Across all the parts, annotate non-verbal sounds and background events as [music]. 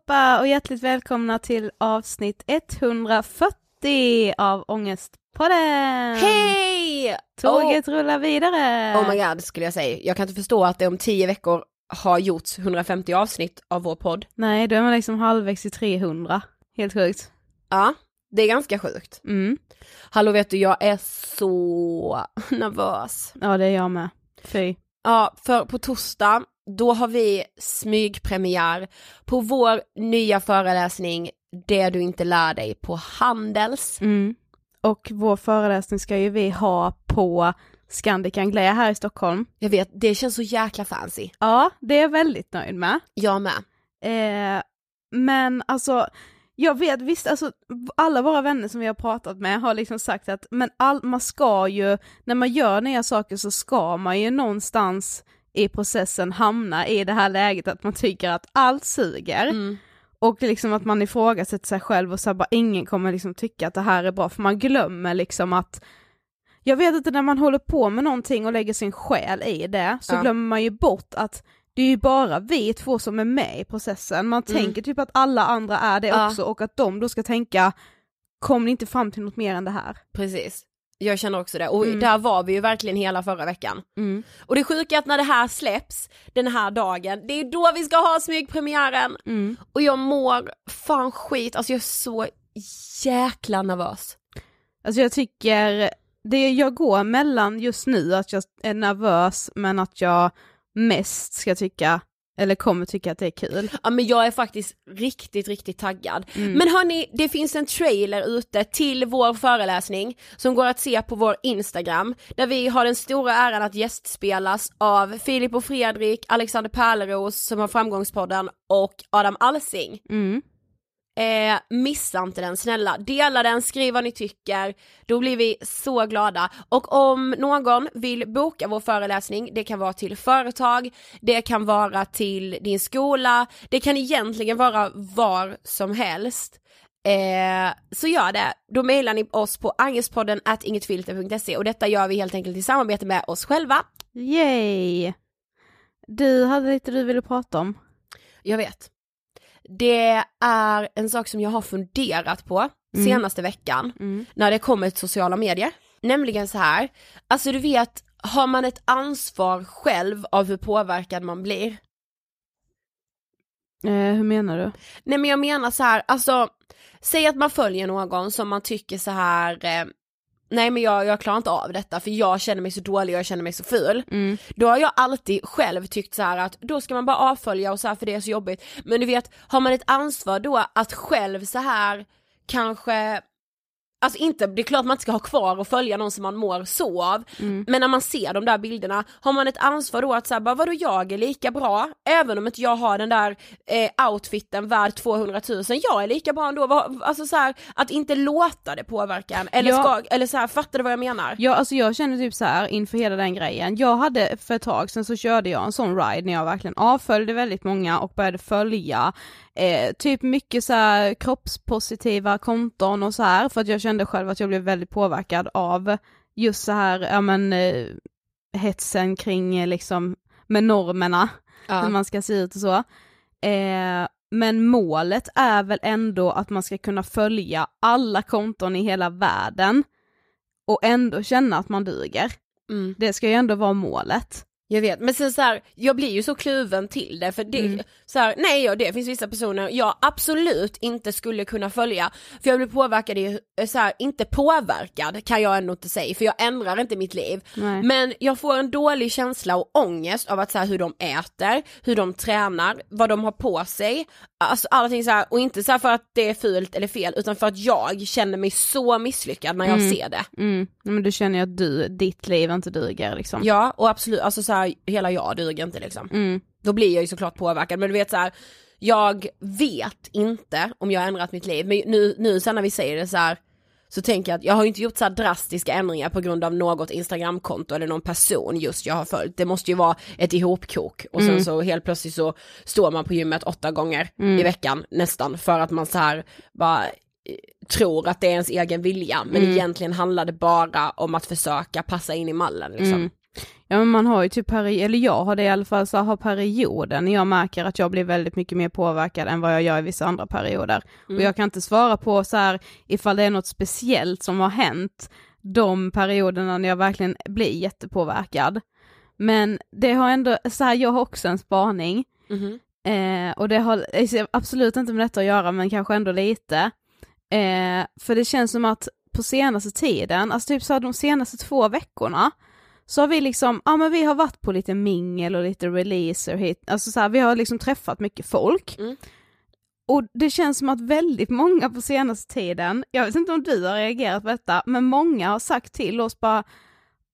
allihopa och hjärtligt välkomna till avsnitt 140 av Ångestpodden! Hej! Tåget oh. rullar vidare! Oh my god skulle jag säga. Jag kan inte förstå att det om tio veckor har gjorts 150 avsnitt av vår podd. Nej, då är man liksom halvvägs till 300. Helt sjukt. Ja, det är ganska sjukt. Mm. Hallå vet du, jag är så nervös. Ja, det är jag med. Fy. Ja, för på torsdag då har vi smygpremiär på vår nya föreläsning Det du inte lär dig på Handels. Mm. Och vår föreläsning ska ju vi ha på Scandic Anglia här i Stockholm. Jag vet, det känns så jäkla fancy. Ja, det är jag väldigt nöjd med. Jag med. Eh, men alltså, jag vet visst, alltså alla våra vänner som vi har pratat med har liksom sagt att men all, man ska ju, när man gör nya saker så ska man ju någonstans i processen hamna i det här läget att man tycker att allt suger. Mm. Och liksom att man ifrågasätter sig själv och så bara ingen kommer liksom tycka att det här är bra för man glömmer liksom att jag vet inte när man håller på med någonting och lägger sin själ i det så Ja. glömmer man ju bort att det är ju bara vi två som är med i processen, man Mm. tänker typ att alla andra är det Ja. också och att de då ska tänka kom ni inte fram till något mer än det här? Precis. Jag känner också det, och Mm. där var vi ju verkligen hela förra veckan. Och det sjuka är att när det här släpps, den här dagen, det är då vi ska ha smygpremiären! Mm. Och jag mår fan skit, alltså jag är så jäkla nervös. Alltså jag tycker, det jag går mellan just nu att jag är nervös men att jag mest ska tycka, eller kommer tycka att det är kul. Ja men jag är faktiskt riktigt, riktigt taggad. Mm. Men hörni, det finns en trailer ute till vår föreläsning som går att se på vår Instagram, där vi har den stora äran att gästspelas av Filip och Fredrik, Alexander Pärleros som har Framgångspodden och Adam Alsing. Mm. Eh, missa inte den snälla, dela den, skriv vad ni tycker, då blir vi så glada. Och om någon vill boka vår föreläsning, det kan vara till företag, det kan vara till din skola, det kan egentligen vara var som helst. Eh, så gör det, då mejlar ni oss på angespodden at ingetfilter.se och detta gör vi helt enkelt i samarbete med oss själva. Yay! Du hade lite du ville prata om. Jag vet. Det är en sak som jag har funderat på Mm. senaste veckan när det kommer till sociala medier. Nämligen så här, alltså du vet, har man ett ansvar själv av hur påverkad man blir? Eh, hur menar du? Nej men jag menar så här, alltså, säg att man följer någon som man tycker så här. Eh, Nej men jag, jag klarar inte av detta för jag känner mig så dålig och jag känner mig så ful. Mm. Då har jag alltid själv tyckt så att då ska man bara avfölja och så här för det är så jobbigt. Men du vet, har man ett ansvar då att själv så här kanske Alltså inte, det är klart man inte ska ha kvar och följa någon som man mår så av, Mm. men när man ser de där bilderna, har man ett ansvar då att säga bara vadå jag är lika bra, även om inte jag har den där eh, outfiten värd 200 000, jag är lika bra ändå, alltså så här, att inte låta det påverka en, eller, Ja. ska, eller så här, fattar du vad jag menar? Ja alltså jag känner typ så här inför hela den grejen, jag hade för ett tag sedan så körde jag en sån ride när jag verkligen avföljde väldigt många och började följa eh, typ mycket så här kroppspositiva konton och så här för att jag kände själv att jag blev väldigt påverkad av just så här, ja men eh, hetsen kring eh, liksom med normerna, Ja. hur man ska se ut och så. Eh, men målet är väl ändå att man ska kunna följa alla konton i hela världen och ändå känna att man duger. Mm. Det ska ju ändå vara målet. Jag vet, men sen så här, jag blir ju så kluven till det för det, Mm. så här, nej ja, det finns vissa personer jag absolut inte skulle kunna följa för jag blir påverkad i, så här, inte påverkad kan jag ändå inte säga för jag ändrar inte mitt liv Nej. men jag får en dålig känsla och ångest av att så här, hur de äter, hur de tränar, vad de har på sig, alltså allting så här, och inte så för att det är fult eller fel utan för att jag känner mig så misslyckad när jag Mm. ser det. Mm. Men du känner ju att du, ditt liv inte duger liksom. Ja och absolut, alltså så hela jag duger inte liksom. Mm. då blir jag ju såklart påverkad men du vet så här, jag vet inte om jag har ändrat mitt liv men nu, nu sen när vi säger det så här så tänker jag att jag har inte gjort så här drastiska ändringar på grund av något instagramkonto eller någon person just jag har följt. Det måste ju vara ett ihopkok och sen så helt plötsligt så står man på gymmet åtta gånger i veckan nästan för att man så här bara eh, tror att det är ens egen vilja men egentligen handlar det bara om att försöka passa in i mallen liksom. Mm. Ja men man har ju typ peri- eller jag har det i alla fall, så har perioden jag märker att jag blir väldigt mycket mer påverkad än vad jag gör i vissa andra perioder. Och jag kan inte svara på så här ifall det är något speciellt som har hänt de perioderna när jag verkligen blir jättepåverkad. Men det har ändå, så här, jag har också en spaning, Mhm. eh, och det har alltså, absolut inte med detta att göra men kanske ändå lite. Eh, för det känns som att på senaste tiden, alltså typ så här, de senaste två veckorna, så har vi liksom, ja men vi har varit på lite mingel och lite releaser hit, alltså så här, vi har liksom träffat mycket folk. Mm. Och det känns som att väldigt många på senaste tiden, jag vet inte om du har reagerat på detta, men många har sagt till oss bara,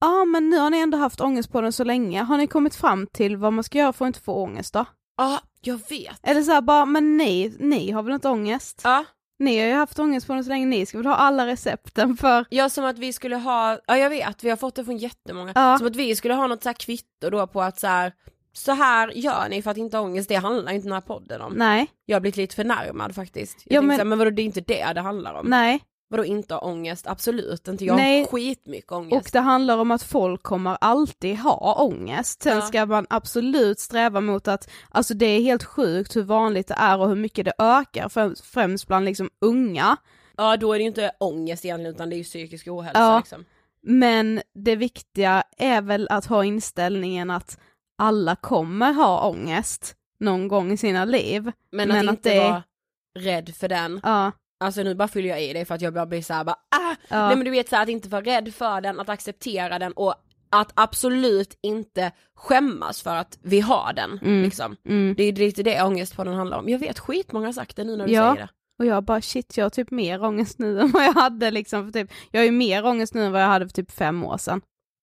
ja men nu har ni ändå haft ångest på den så länge, har ni kommit fram till vad man ska göra för att inte få ångest då? Ja, jag vet. Eller så här bara, men ni, ni har väl inte ångest? Ja. Ni har ju haft ångest på den så länge, ni ska väl ha alla recepten för Ja som att vi skulle ha, ja jag vet, vi har fått det från jättemånga, Ja. som att vi skulle ha något så här kvitto då på att så här, så här gör ni för att inte ha ångest, det handlar inte den här podden om. Nej, Jag har blivit lite förnärmad faktiskt. Jag Ja, men- här, men vadå det är inte det det handlar om. nej. Vadå inte ha ångest? Absolut inte, jag Nej. har skitmycket ångest. Och det handlar om att folk kommer alltid ha ångest. Sen Ja. ska man absolut sträva mot att, alltså det är helt sjukt hur vanligt det är och hur mycket det ökar, främst- bland liksom unga. Ja då är det ju inte ångest egentligen utan det är ju psykisk ohälsa Ja. liksom. Men det viktiga är väl att ha inställningen att alla kommer ha ångest någon gång i sina liv. Men, Men att att inte det- vara rädd för den. Ja, Alltså nu bara fyller jag i dig för att jag bara blir såhär bara ah! Ja. Nej men du vet såhär att inte vara rädd för den, att acceptera den och att absolut inte skämmas för att vi har den liksom. mm. Det är lite det ångestpodden handlar om. Jag vet skitmånga har sagt det nu när du Ja. säger det. och jag bara shit jag har typ mer ångest nu än vad jag hade liksom för typ, jag har ju mer ångest nu än vad jag hade för typ fem år sedan.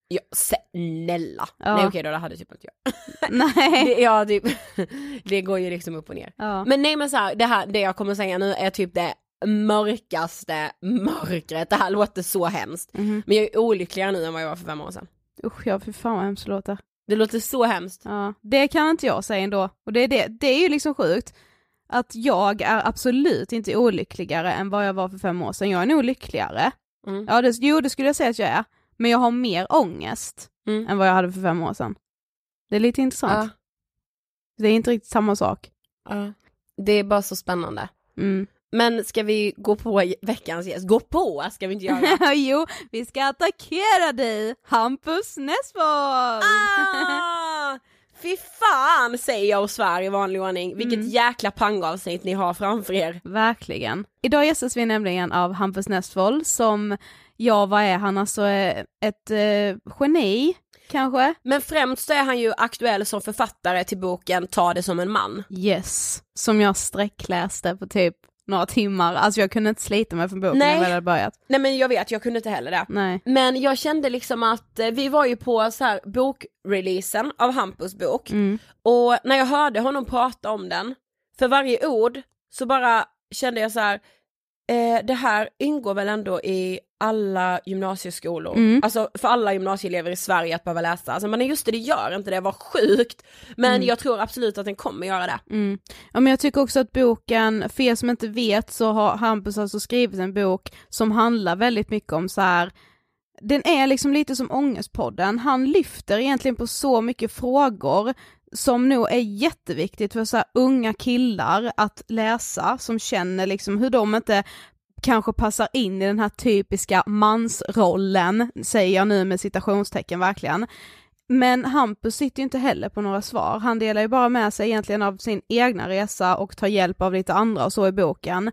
Ja, snälla. Ja. Nej okej då, det hade typ inte jag. [laughs] Nej. Det, ja, typ, [laughs] det går ju liksom upp och ner. Ja. Men nej men så här, det här, det jag kommer säga nu är typ det mörkaste mörkret. Det här låter så hemskt. Mhm. Men jag är olyckligare nu än vad jag var för fem år sedan. Usch ja, för fan vad hemskt det låter. Det låter så hemskt. Ja, det kan inte jag säga ändå. Och det är, det, det är ju liksom sjukt att jag är absolut inte olyckligare än vad jag var för fem år sedan. Jag är nog lyckligare. Mm. Ja, det, jo det skulle jag säga att jag är. Men jag har mer ångest Mm. än vad jag hade för fem år sedan. Det är lite intressant. Ja, Det är inte riktigt samma sak. ja. Det är bara så spännande. Mm. Men ska vi gå på veckans gäst? Gå på ska vi inte göra. [laughs] jo, vi ska attackera dig, Hampus Nessvold! ah, fy fan säger jag och svär i vanlig ordning. Vilket Mm. jäkla pangavsnitt ni har framför er. Verkligen. Idag gästas vi nämligen av Hampus Nessvold som, ja vad är han, alltså eh, ett eh, geni kanske? Men främst så är han ju aktuell som författare till boken Ta det som en man. Yes, som jag sträckläste på typ några timmar, alltså jag kunde inte slita mig från boken när Nej. jag väl hade börjat. Nej men jag vet, jag kunde inte heller det. Nej. Men jag kände liksom att eh, vi var ju på så här bokreleasen av Hampus bok Mm. och när jag hörde honom prata om den, för varje ord så bara kände jag så här, eh, det här ingår väl ändå i alla gymnasieskolor, Mm. alltså för alla gymnasieelever i Sverige att behöva läsa. Alltså, men just det, det gör inte det, vad sjukt. Men Mm. jag tror absolut att den kommer göra det. Mm. Ja men jag tycker också att boken, för er som inte vet så har Hampus alltså skrivit en bok som handlar väldigt mycket om så här. den är liksom lite som Ångestpodden, han lyfter egentligen på så mycket frågor som nog är jätteviktigt för så här unga killar att läsa, som känner liksom hur de inte kanske passar in i den här typiska mansrollen, säger jag nu med citationstecken verkligen. Men Hampus sitter ju inte heller på några svar, han delar ju bara med sig egentligen av sin egna resa och tar hjälp av lite andra och så i boken.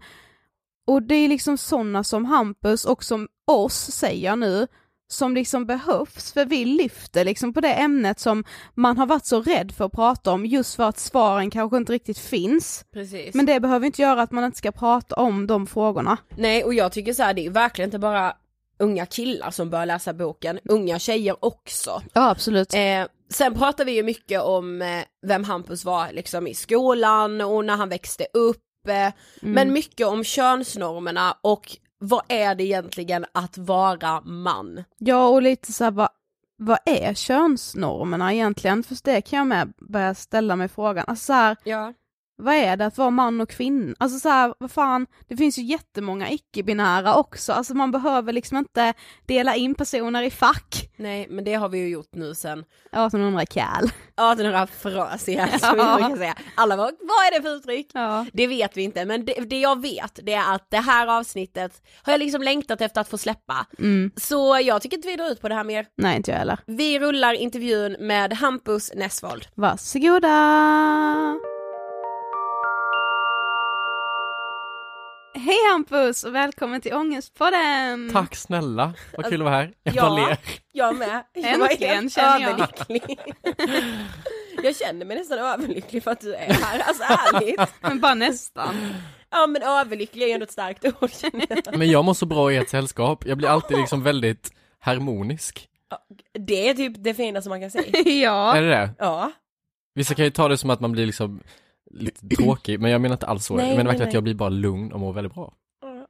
Och det är liksom sådana som Hampus och som oss, säger jag nu, som liksom behövs, för vi lyfter liksom på det ämnet som man har varit så rädd för att prata om just för att svaren kanske inte riktigt finns. Precis. Men det behöver inte göra att man inte ska prata om de frågorna. Nej och jag tycker så här, det är verkligen inte bara unga killar som bör läsa boken, unga tjejer också. Ja absolut. Eh, sen pratar vi ju mycket om eh, vem Hampus var liksom i skolan och när han växte upp, eh, men mycket om könsnormerna och vad är det egentligen att vara man? Ja och lite så här, vad, vad är könsnormerna egentligen? För det kan jag med börja ställa mig frågan. Alltså så här, Ja. Vad är det att vara man och kvinna? Alltså så här, vad fan, det finns ju jättemånga icke-binära också, alltså man behöver liksom inte dela in personer i fack. Nej men det har vi ju gjort nu sen 1800 kall. 1800 frasiga som vi Ja. brukar säga. Alla bara, vad är det för uttryck? Ja. Det vet vi inte men det, det jag vet det är att det här avsnittet har jag liksom längtat efter att få släppa. Mm. Så jag tycker inte vi drar ut på det här mer. Nej inte jag heller. Vi rullar intervjun med Hampus Nessvold. Varsågoda! Hej Hampus och välkommen till Ångestpodden! Tack snälla, vad kul att vara här. Jag Ja. bara ler. Jag med. Jag Äntligen, känner jag. överlycklig. [laughs] jag känner mig nästan överlycklig för att du är här, alltså ärligt. [laughs] Men bara nästan. Ja men överlycklig är ju ändå ett starkt ord känner jag. Men jag mår så bra i ert sällskap. Jag blir alltid liksom väldigt harmonisk. Det är typ det finaste man kan säga. [laughs] ja. Är det det? Ja. Vissa kan ju ta det som att man blir liksom lite tråkig, men jag menar inte alls så. Nej, jag menar verkligen nej. att jag blir bara lugn och mår väldigt bra.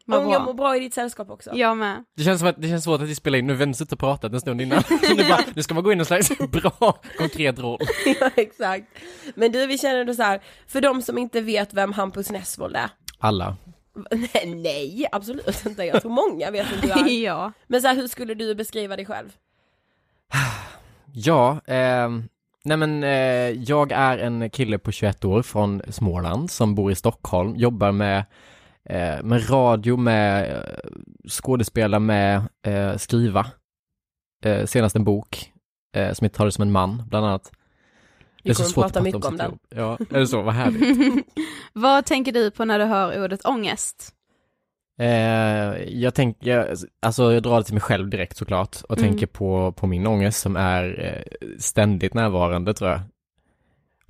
Vad Om bra. jag mår bra i ditt sällskap också. Jag med. Det känns som att det känns svårt att vi spelar in, nu har vi suttit och pratat en stund innan. Så [laughs] nu, bara, nu ska man gå in i en slags bra, konkret roll. [laughs] ja exakt. Men du vi känner då så här, för de som inte vet vem Hampus Nessvold är, Alla. [laughs] Nej, nej, absolut inte. Jag tror många vet vem du är. ja. Men så här, hur skulle du beskriva dig själv? Ja, eh, nej men eh, jag är en kille på 21 år från Småland som bor i Stockholm, jobbar med, eh, med radio, med eh, skådespela, med eh, skriva. Eh, senast en bok eh, som heter Ta det som en man, bland annat. Vi kommer prata mycket om sitt den. jobb. Ja, är det så? Vad härligt. [laughs] [laughs] Vad tänker du på när du hör ordet ångest? Eh, jag tänker, alltså jag drar det till mig själv direkt såklart och Mm. tänker på, på min ångest som är eh, ständigt närvarande tror jag.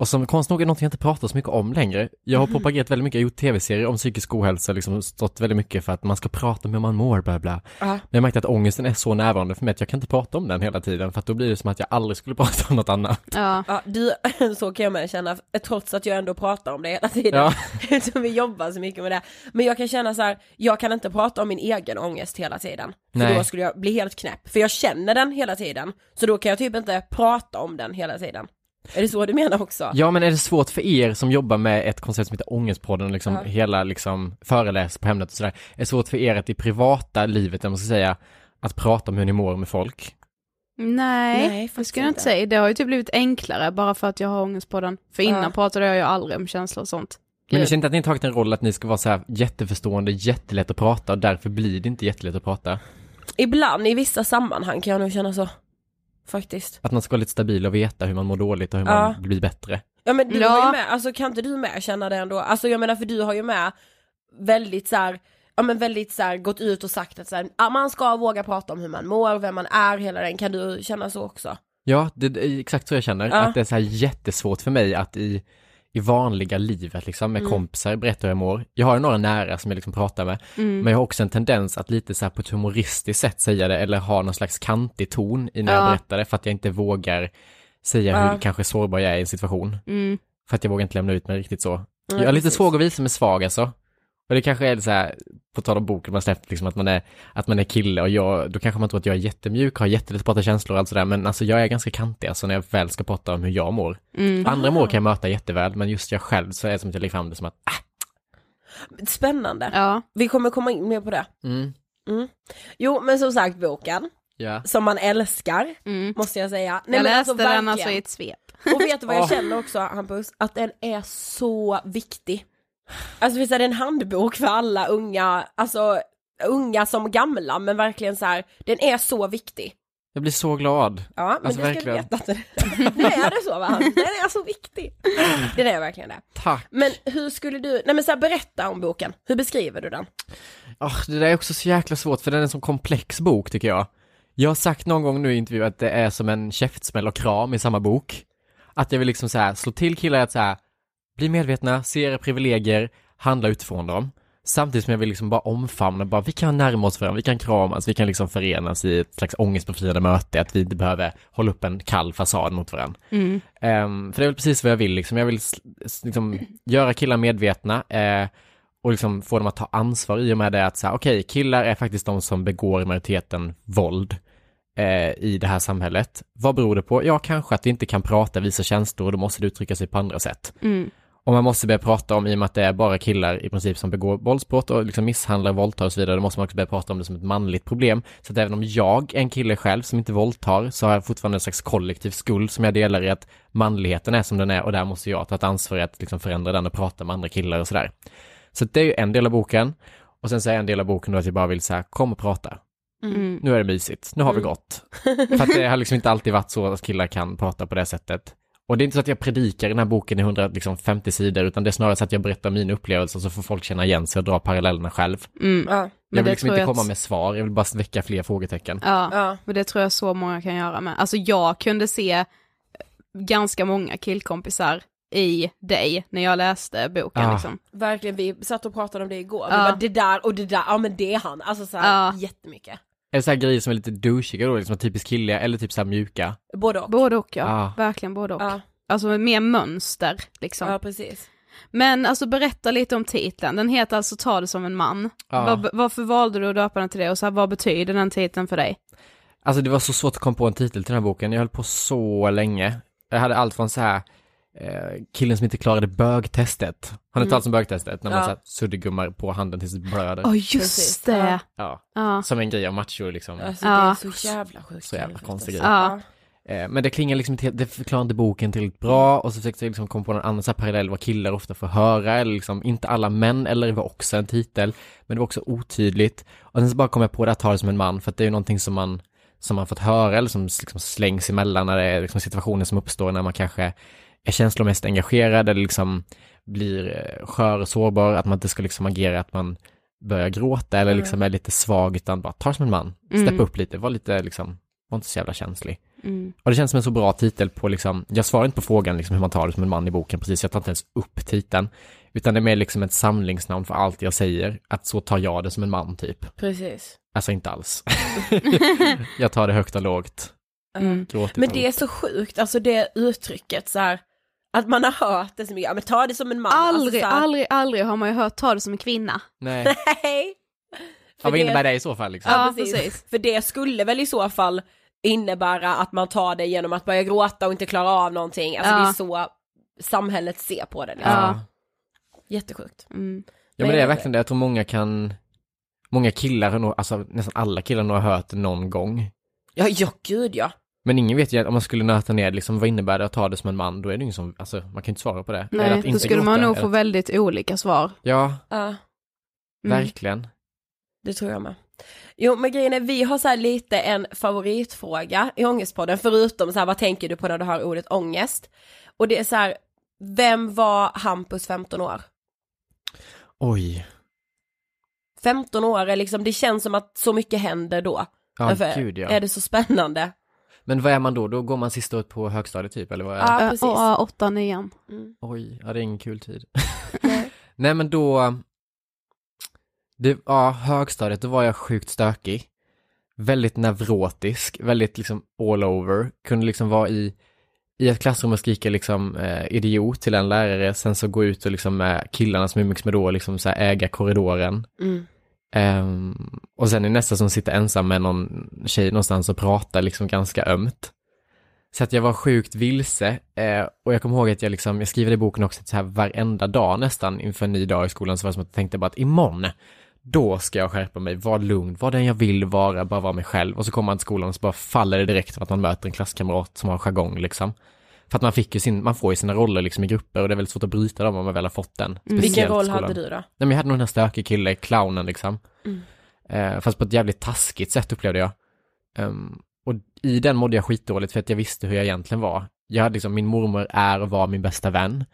Och som konstigt nog är någonting jag inte pratar så mycket om längre. Jag har propagerat väldigt mycket, jag har gjort tv-serier om psykisk ohälsa, liksom stått väldigt mycket för att man ska prata om hur man mår, bla bla. Ja. Men jag märkte att ångesten är så närvarande för mig att jag kan inte prata om den hela tiden för att då blir det som att jag aldrig skulle [laughs] prata om något annat. Ja. Ja, du, [laughs] så kan jag med känna, trots att jag ändå pratar om det hela tiden. Ja. [laughs] Eftersom vi jobbar så mycket med det. Men jag kan känna så här, jag kan inte prata om min egen ångest hela tiden. För Nej. då skulle jag bli helt knäpp. För jag känner den hela tiden. Så då kan jag typ inte prata om den hela tiden. Är det så du menar också? Ja men är det svårt för er som jobbar med ett koncept som heter Ångestpodden och liksom Ja. hela liksom föreläser på Hemnet och sådär. Är det svårt för er att i privata livet, om man ska säga, att prata om hur ni mår med folk? Nej, Nej, det skulle jag inte säga. Det har ju typ blivit enklare bara för att jag har ångest på den. För innan Ja. pratade jag ju aldrig om känslor och sånt. Men ni känner inte att ni har tagit en roll att ni ska vara så här jätteförstående, jättelätt att prata och därför blir det inte jättelätt att prata? Ibland i vissa sammanhang kan jag nog känna så. Faktiskt. Att man ska vara lite stabil och veta hur man mår dåligt och hur Ja. man blir bättre? Ja men du Ja. har ju med, alltså kan inte du med känna det ändå? Alltså jag menar för du har ju med väldigt så här, ja men väldigt så här gått ut och sagt att så här, man ska våga prata om hur man mår, vem man är, hela den. Kan du känna så också? Ja, det det är exakt så jag känner. Ja. Att det är så här jättesvårt för mig att i, i vanliga livet liksom med Mm. kompisar berätta hur jag mår. Jag har ju några nära som jag liksom pratar med. Mm. Men jag har också en tendens att lite så här på ett humoristiskt sätt säga det eller ha någon slags kantig ton i när jag Ja. berättar det för att jag inte vågar säga Ja. hur kanske sårbar jag är i en situation. Mm. För att jag vågar inte lämna ut mig riktigt så. Ja, jag är lite svag att visa mig svag alltså. Och det kanske är så här, på tal om boken man släppt, liksom att man är, att man är kille och jag, då kanske man tror att jag är jättemjuk, har jättelätt prata känslor och allt sådär, men alltså jag är ganska kantig alltså när jag väl ska prata om hur jag mår. Mm. Andra mår kan jag möta jätteväl, men just jag själv så är det som att jag lägger fram det som att, ah, Spännande. Ja. Vi kommer komma in mer på det. mm, Jo men som sagt boken, ja. som man älskar, Mm. måste jag säga. jag men läste den verkligen. alltså i ett svep. Och vet du vad jag [laughs] känner också Hampus? Att den är så viktig. Alltså är det en handbok för alla unga, alltså unga som gamla men verkligen så här, den är så viktig. Jag blir så glad. Ja men Alltså, du ska verkligen. veta att den, [laughs] nu är det så va? Den är så viktig. Den är verkligen det. Tack. Men hur skulle du, nej men så här, berätta om boken, hur beskriver du den? Ah, det där är också så jäkla svårt för den är en sån komplex bok tycker jag. Jag har sagt någon gång nu i intervju att det är som en käftsmäll och kram i samma bok. Att jag vill liksom så här slå till killar att så här bli medvetna, se era privilegier, handla utifrån dem. Samtidigt som jag vill liksom bara omfamna, bara vi kan närma oss varandra, vi kan kramas, vi kan liksom förenas i ett slags ångestbefriande möte, att vi inte behöver hålla upp en kall fasad mot varandra. Mm. Ehm, för det är väl precis vad jag vill liksom. Jag vill liksom göra killar medvetna eh, och liksom få dem att ta ansvar i och med det att säga, okej, killar är faktiskt de som begår majoriteten våld eh, i det här samhället. Vad beror det på? Ja, kanske att vi inte kan prata, visa känslor och då måste det uttrycka sig på andra sätt. Mm. Och man måste börja prata om, i och med att det är bara killar i princip som begår våldsbrott och liksom misshandlar, våldtar och så vidare, då måste man också börja prata om det som ett manligt problem. Så att även om jag är en kille själv som inte våldtar, så har jag fortfarande en slags kollektiv skuld som jag delar i att manligheten är som den är och där måste jag ta ett ansvar i att liksom förändra den och prata med andra killar och sådär. Så det är ju en del av boken. Och sen så är en del av boken då att jag bara vill säga, kom och prata. Mm. Nu är det mysigt, nu har vi gått. För att det har liksom inte alltid varit så att killar kan prata på det sättet. Och det är inte så att jag predikar i den här boken i 150 sidor, utan det är snarare så att jag berättar mina upplevelser så får folk känna igen sig och dra parallellerna själv. Mm. Ja, Men Jag vill liksom inte jag komma att- med svar, jag vill bara väcka fler frågetecken. Ja, ja. och det tror jag så många kan göra med. Alltså jag kunde se eh, ganska många killkompisar i dig när jag läste boken Ah. liksom. Verkligen, vi satt och pratade om det igår. Vi Ja. bara, det där och det där, ja men det är han. Alltså så här, Ja. jättemycket. Det så här grejer som är lite douchiga då, liksom typiskt killiga, eller typ så här mjuka? Både och. Både och ja, Ah. verkligen både och. Ja, Alltså mer mönster liksom. ja precis. Men alltså berätta lite om titeln, den heter alltså Ta det som en man. Ja. Vad, varför valde du att döpa den till det och så här, vad betyder den titeln för dig? Alltså det var så svårt att komma på en titel till den här boken, jag höll på så länge. Jag hade allt från så här eh, killen som inte klarade bögtestet. Har ni Mm. talat om bögtestet? När man Ja. så här suddgummar på handen tills det blöder. Ja just Precis. det. Ja, Ja. som en grej av macho liksom. Alltså det är så jävla sjukt. Så jävla konstig grej. Ja. Eh, men det klingar liksom inte det förklarar inte boken tillräckligt bra och så försökte jag liksom komma på någon annan så här parallell vad killar ofta får höra eller liksom inte alla män eller det var också en titel men det var också otydligt och sen så bara kom jag på det att ta det som en man för att det är ju någonting som man som man fått höra eller som liksom slängs emellan när det är liksom situationer som uppstår när man kanske är känslomässigt engagerad eller liksom blir eh, skör och sårbar att man inte ska liksom agera att man börjar gråta eller liksom är lite svag utan bara ta det som en man, Mm. steppa upp lite, var lite liksom, var inte så jävla känslig. Mm. Och det känns som en så bra titel på liksom, jag svarar inte på frågan liksom hur man tar det som en man i boken precis, jag tar inte ens upp titeln. Utan det är mer liksom ett samlingsnamn för allt jag säger, att så tar jag det som en man typ. Precis. Alltså inte alls. [laughs] jag tar det högt och lågt. Mm. Men det är så sjukt, alltså det uttrycket så här. Att man har hört det så mycket, ja men ta det som en man. Aldrig, alltså, så här, aldrig, aldrig har man ju hört ta det som en kvinna. Nej. Nej. Ja, vad innebär det i så fall liksom? Ja, Ja, precis. precis. För det skulle väl i så fall innebära att man tar det genom att börja gråta och inte klara av någonting. Alltså Ja. det är så samhället ser på det. Liksom. Ja. Jättesjukt. Mm. Ja men det är verkligen det, jag tror många kan, många killar har nog, alltså nästan alla killar har nog hört det någon gång. Ja, ja gud ja. Men ingen vet ju, om man skulle nöta ner liksom, vad innebär det att ta det som en man? Då är det ingen som, alltså man kan ju inte svara på det. Nej, att då inte skulle man nog få att- väldigt olika svar. Ja, Mm. verkligen. det tror jag med. Jo men grejen är, vi har så här lite en favoritfråga i Ångestpodden, förutom så här, vad tänker du på när du hör ordet ångest? Och det är så här, vem var Hampus 15 år? Oj. 15 år är liksom, det känns som att så mycket händer då. Ja, Därför gud ja. är det så spännande. Men vad är man då? Då går man sista året på högstadiet typ, eller vad är det? Ja, precis. och, ja, åtta, nian. Mm. Oj, ja det är ingen kul tid. [laughs] Nej. Nej men då, det, ja, högstadiet, då var jag sjukt stökig. Väldigt nevrotisk, väldigt liksom all over. Kunde liksom vara i, i ett klassrum och skrika liksom eh, idiot till en lärare, sen så gå ut och liksom med killarna som umgicks med då liksom så här äga korridoren. Mm. Um, och sen är nästa som sitter ensam med någon tjej någonstans och pratar liksom ganska ömt. Så att jag var sjukt vilse eh, och jag kommer ihåg att jag liksom, jag skriver i boken också att så här varenda dag nästan inför en ny dag i skolan så var det som att jag tänkte bara att imorgon, då ska jag skärpa mig, vara lugn, vara den jag vill vara, bara vara mig själv. Och så kommer man till skolan och så bara faller det direkt för att man möter en klasskamrat som har jargong liksom. För att man fick ju sin, man får ju sina roller liksom i grupper och det är väldigt svårt att bryta dem om man väl har fått den. Vilken Speciellt i roll hade du då? Nej men jag hade nog den här stökig kille, clownen liksom. Mm. Eh, fast på ett jävligt taskigt sätt upplevde jag. Ehm, och i den mådde jag skitdåligt för att jag visste hur jag egentligen var. Jag hade liksom, min mormor är och var min bästa vän.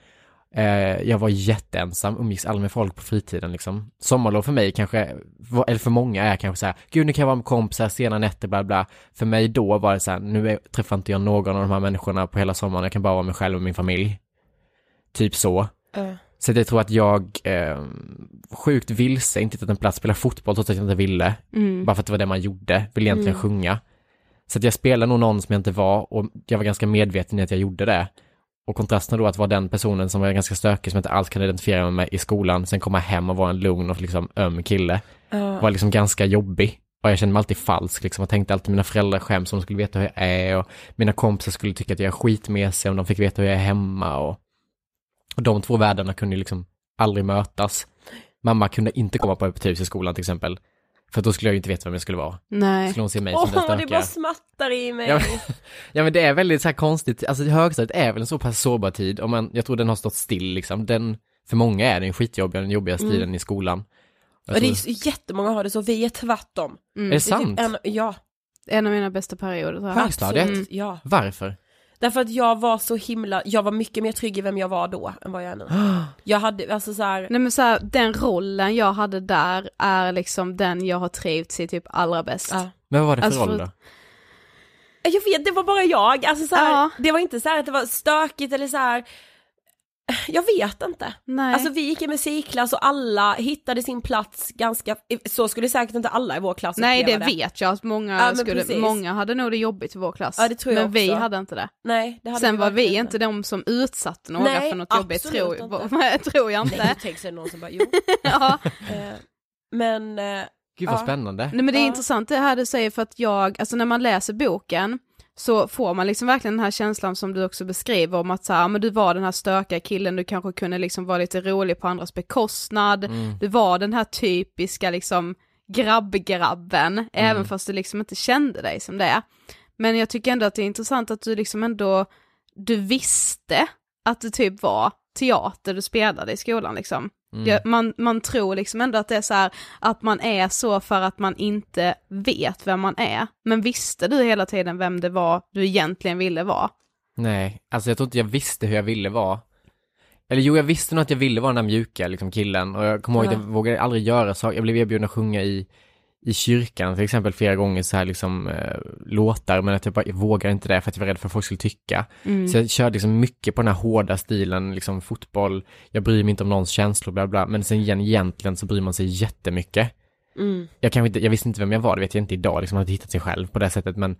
Eh, jag var jätteensam, umgicks aldrig med folk på fritiden liksom. Sommarlov för mig kanske, eller för många är kanske så här, gud nu kan jag vara med kompisar, sena nätter, bla bla. För mig då var det så här, nu är, träffar inte jag någon av de här människorna på hela sommaren, jag kan bara vara mig själv och min familj. Typ så. Uh. Så jag tror att jag, eh, sjukt vilse, inte hittat en plats, spela fotboll trots att jag inte ville. Mm. Bara för att det var det man gjorde, ville egentligen Mm. sjunga. Så att jag spelade nog någon som jag inte var och jag var ganska medveten i att jag gjorde det. Och kontrasten då att vara den personen som var ganska stökig, som inte alls kunde identifiera mig med i skolan, sen komma hem och vara en lugn och liksom öm kille, Uh. var liksom ganska jobbig. Och jag kände mig alltid falsk, liksom. Jag tänkte alltid mina föräldrar skäms om de skulle veta hur jag är och mina kompisar skulle tycka att jag är skitmesig om de fick veta hur jag är hemma och, och de två världarna kunde liksom aldrig mötas. Mamma kunde inte komma på öppet hus i skolan till exempel. För då skulle jag ju inte veta vem jag skulle vara. Nej. Skulle hon se mig Åh, som den det stökiga. bara smattar i mig. Ja, Ja men det är väldigt så här konstigt, alltså högstadiet är väl en så pass sårbar tid och man, jag tror den har stått still liksom. Den, för många är den skitjobbig, den jobbigaste Mm. tiden i skolan. Jag och det är tror- så jättemånga har det så, vi är tvärtom. Mm. Är det Det är typ sant? En, ja, En av mina bästa perioder tror jag. Högstadiet? absolut. Ja. Varför? Därför att jag var så himla, jag var mycket mer trygg i vem jag var då än vad jag är nu. [gasps] Jag hade, alltså så här, Nej men så här, den rollen jag hade där är liksom den jag har trivts i typ allra bäst. ja. Men vad var det för Alltså, roll för- då? Jag vet, det var bara jag, alltså så här, Ja. det var inte så här att det var stökigt eller så här. [laughs] Jag vet inte. Nej. Alltså vi gick i musikklass och alla hittade sin plats ganska, så skulle säkert inte alla i vår klass Nej det uppleva vet jag att många Ja, skulle, precis. många hade nog det jobbigt i vår klass. Ja, det tror jag men vi också. hade inte det. Nej, det hade Sen var vi verkligen inte de som utsatte några Nej, för något jobbigt absolut tror, inte. [laughs] tror jag Nej, inte. tänk sig någon som bara, jo. [laughs] ja. Eh, men, eh, Gud vad Ja. spännande. Nej men det är Ja. intressant det här du säger för att jag, alltså när man läser boken så får man liksom verkligen den här känslan som du också beskriver om att så här, men du var den här stökiga killen, du kanske kunde liksom vara lite rolig på andras bekostnad, Mm. du var den här typiska liksom grabbgrabben, även fast du liksom inte kände dig som det. Men jag tycker ändå att det är intressant att du liksom ändå, du visste att det typ var teater du spelade i skolan liksom. Ja, man, man tror liksom ändå att det är så här, att man är så för att man inte vet vem man är. Men visste du hela tiden vem det var du egentligen ville vara? Nej, alltså jag tror inte jag visste hur jag ville vara. Eller jo, jag visste nog att jag ville vara den där mjuka liksom, killen och jag kommer ihåg att jag vågade aldrig göra saker. Jag blev erbjuden att sjunga i, i kyrkan till exempel flera gånger så här liksom eh, låtar men att jag bara jag vågade inte det för att jag var rädd för vad folk skulle tycka. Så jag körde liksom mycket på den här hårda stilen, liksom fotboll, jag bryr mig inte om någons känslor, bla bla, men sen igen egentligen så bryr man sig jättemycket. Jag kanske inte, jag visste inte vem jag var, det vet jag inte idag, liksom, jag hade hittat sig själv på det sättet, men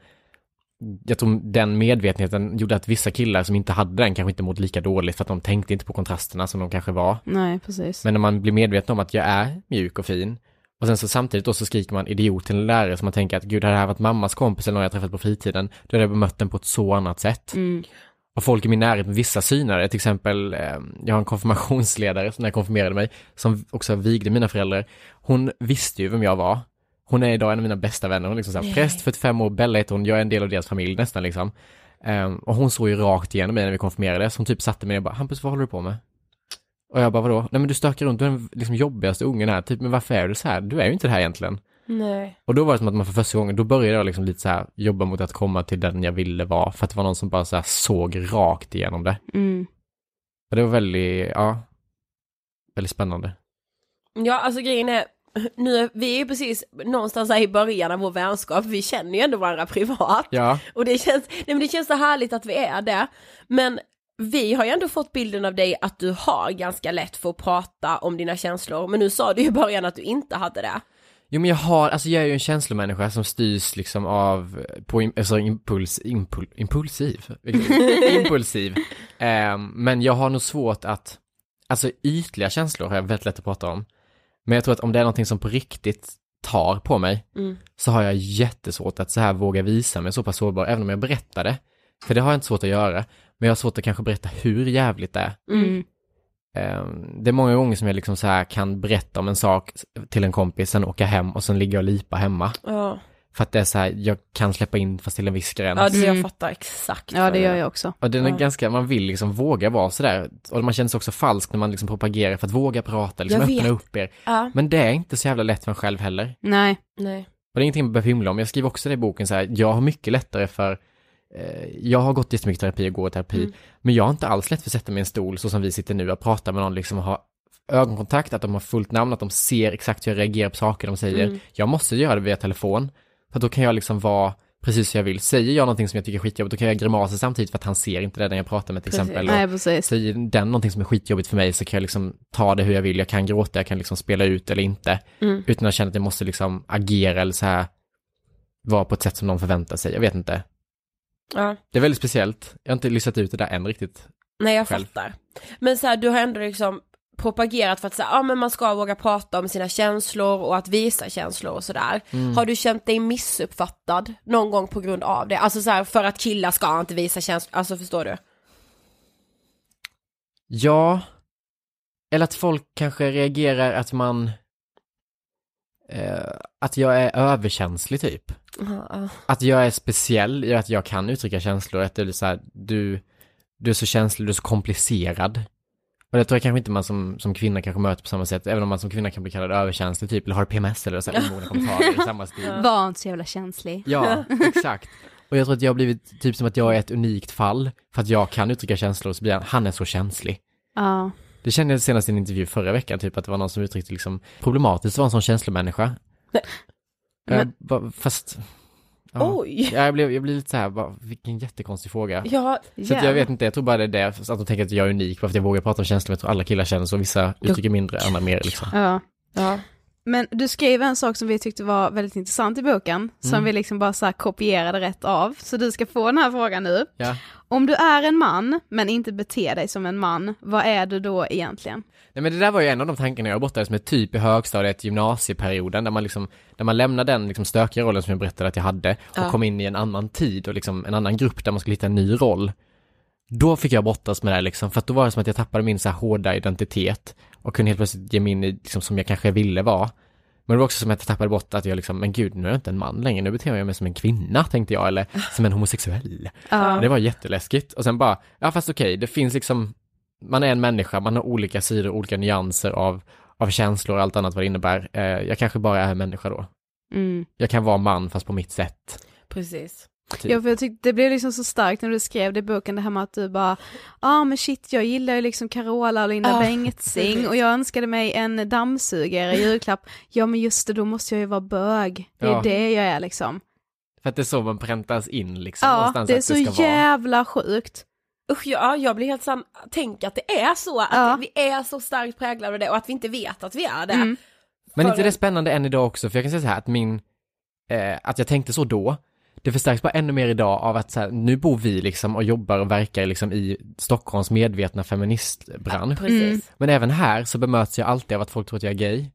jag tror den medvetenheten gjorde att vissa killar som inte hade den kanske inte mådde lika dåligt för att de tänkte inte på kontrasterna som de kanske var. Nej, precis. Men när man blir medveten om att jag är mjuk och fin och sen så samtidigt då så skriker man idiot till en lärare som man tänker att gud, hade det här varit mammas kompis eller någon jag träffat på fritiden, då hade jag bemött den på ett så annat sätt. Och folk i min närhet med vissa synare, till exempel, eh, jag har en konfirmationsledare som när jag konfirmerade mig, som också vigde mina föräldrar. Hon visste ju vem jag var. Hon är idag en av mina bästa vänner, hon är liksom såhär, präst, 45 år, Bella heter hon, jag är en del av deras familj nästan liksom. Ehm, och hon såg ju rakt igenom mig när vi konfirmerades, hon typ satte mig och bara, Hampus vad håller du på med? Och jag bara, vadå? Nej men du stökar runt, du är den liksom jobbigaste ungen här, typ, men varför är du så här? Du är ju inte det här egentligen. Nej. Och då var det som att man för första gången, då började jag liksom lite så här jobba mot att komma till den jag ville vara, för att det var någon som bara så här såg rakt igenom det. Mm. Och det var väldigt, ja, väldigt spännande. Ja, alltså grejen är, nu vi är ju precis någonstans här i början av vår vänskap, vi känner ju ändå varandra privat. Ja, Och det känns, nej men det känns så härligt att vi är det. Men vi har ju ändå fått bilden av dig att du har ganska lätt för att prata om dina känslor, men nu sa du ju i början att du inte hade det. jo men jag har, alltså jag är ju en känslomänniska som styrs liksom av, på, alltså impuls, impul, impulsiv, [laughs] impulsiv. Ehm, men jag har nog svårt att, alltså ytliga känslor har jag väldigt lätt att prata om. Men jag tror att om det är någonting som på riktigt tar på mig, så har jag jättesvårt att så här våga visa mig så pass sårbar, även om jag berättar det. För det har jag inte svårt att göra, men jag har svårt att kanske berätta hur jävligt det är. Mm. Ehm, Det är många gånger som jag liksom så här kan berätta om en sak till en kompis, sen åka hem och sen ligga och lipa hemma. Ja, För att det är så här, jag kan släppa in fast till en viss gräns. ja du, jag Mm. fattar exakt. Ja, det gör jag också. Och den är ganska, man vill liksom våga vara sådär. Och man känner sig också falsk när man liksom propagerar för att våga prata, liksom Jag öppna vet. upp er. Ja, Men det är inte så jävla lätt för en själv heller. Nej. nej. Och det är ingenting man behöver hymla om. Jag skriver också det i boken så här, jag har mycket lättare för jag har gått jättemycket terapi och går i terapi, men jag har inte alls lätt för att sätta mig i en stol så som vi sitter nu och prata med någon liksom och ha ögonkontakt, att de har fullt namn, att de ser exakt hur jag reagerar på saker de säger. Jag måste göra det via telefon, för då kan jag liksom vara precis hur jag vill. Säger jag någonting som jag tycker är skitjobbigt, då kan jag grimasa samtidigt för att han ser inte det när jag pratar med till Precis. exempel. Nej, precis. Säger den någonting som är skitjobbigt för mig så kan jag liksom ta det hur jag vill. Jag kan gråta, jag kan liksom spela ut eller inte. Utan att känna att jag måste liksom agera eller så här vara på ett sätt som någon förväntar sig. Jag vet inte. Ja. Det är väldigt speciellt. Jag har inte listat ut det där än riktigt. Nej jag Själv. fattar. Men så här, du har ändå liksom propagerat för att säga, ja men man ska våga prata om sina känslor och att visa känslor och sådär. Har du känt dig missuppfattad någon gång på grund av det? Alltså så här, för att killar ska inte visa känslor, alltså förstår du? Ja, eller att folk kanske reagerar att man eh, att jag är överkänslig typ. Att jag är speciell i att jag kan uttrycka känslor, att det är så här, du, du är så känslig, du är så komplicerad. Och det tror jag kanske inte man som, som kvinna kanske möter på samma sätt, även om man som kvinna kan bli kallad överkänslig typ, eller har PMS eller så här [laughs] omogna kommentarer i samma stil. Var inte så jävla känslig. Ja, [laughs] exakt. Och jag tror att jag har blivit typ som att jag är ett unikt fall, för att jag kan uttrycka känslor, så blir han, han är så känslig. Ja. Det kände jag senast i en intervju förra veckan, typ att det var någon som uttryckte liksom problematiskt att vara en sån känslomänniska. Men- Jag bara, fast... Ja. Oj! Ja, jag blev, jag blev lite så här, bara, vilken jättekonstig fråga. Ja, Så att jag vet inte, jag tror bara det är det, att de tänker att jag är unik, för att jag vågar prata om känslor, jag tror alla killar känner så, vissa uttrycker mindre, andra mer liksom. Ja. ja. Men du skrev en sak som vi tyckte var väldigt intressant i boken, som Mm. vi liksom bara så kopierade rätt av. Så du ska få den här frågan nu. Ja. Om du är en man, men inte beter dig som en man, vad är du då egentligen? Nej men det där var ju en av de tankarna jag brottades med typ i högstadiet, gymnasieperioden, där man liksom, där man lämnar den liksom stökiga rollen som jag berättade att jag hade och Ja. kom in i en annan tid och liksom en annan grupp där man skulle hitta en ny roll. Då fick jag brottas med det här liksom, för att då var det som att jag tappade min så här hårda identitet och kunde helt plötsligt ge mig in i, liksom som jag kanske ville vara. Men det var också som att jag tappade bort att jag liksom, men gud nu är jag inte en man längre, nu beter jag mig som en kvinna tänkte jag, eller [laughs] som en homosexuell. Ja. Det var jätteläskigt. Och sen bara, ja fast okej, det finns liksom, man är en människa, man har olika sidor, olika nyanser av, av känslor och allt annat vad det innebär. Eh, jag kanske bara är en människa då. Mm. Jag kan vara man fast på mitt sätt. Precis. Typ. Ja, för jag tyckte det blev liksom så starkt när du skrev det i boken, det här med att du bara, ja ah, men shit, jag gillar ju liksom Carola och Linda Ja, Bengtzing och jag önskade mig en dammsugare i julklapp. Ja men just det, då måste jag ju vara bög. Det är Ja. det jag är liksom. För att det är så man präntas in liksom. Ja, det är att så det ska vara. jävla sjukt. Usch, ja, jag blir helt sam, tänk att det är så, att Ja. vi är så starkt präglade av det och att vi inte vet att vi är det. Mm. Men För inte det en- spännande än idag också, för jag kan säga så här att min, eh, att jag tänkte så då, det förstärks bara ännu mer idag av att så här, nu bor vi liksom och jobbar och verkar liksom i Stockholms medvetna feministbransch. Precis. Mm. Men även här så bemöts jag alltid av att folk tror att jag är gay.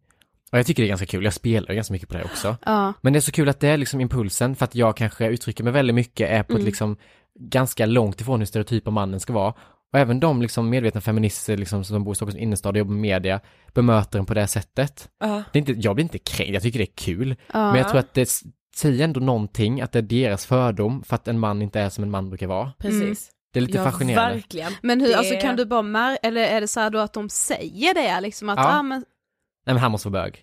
Och jag tycker det är ganska kul, jag spelar ganska mycket på det också. Ja. Men det är så kul att det är liksom impulsen för att jag kanske uttrycker mig väldigt mycket, är på ett liksom ganska långt ifrån hur stereotypa mannen ska vara. Och även de liksom medvetna feminister liksom som bor i Stockholms innerstad och jobbar med media bemöter en på det sättet. Ja. Det är inte, jag blir inte kränkt, jag tycker det är kul. Ja. Men jag tror att det säger ändå någonting, att det är deras fördom för att en man inte är som en man brukar vara. Precis. Det är lite ja, fascinerande. verkligen. Men hur, Det- alltså kan du bara mär- eller är det så här då att de säger det liksom att, Ja. ah, men, Nej men han måste vara bög.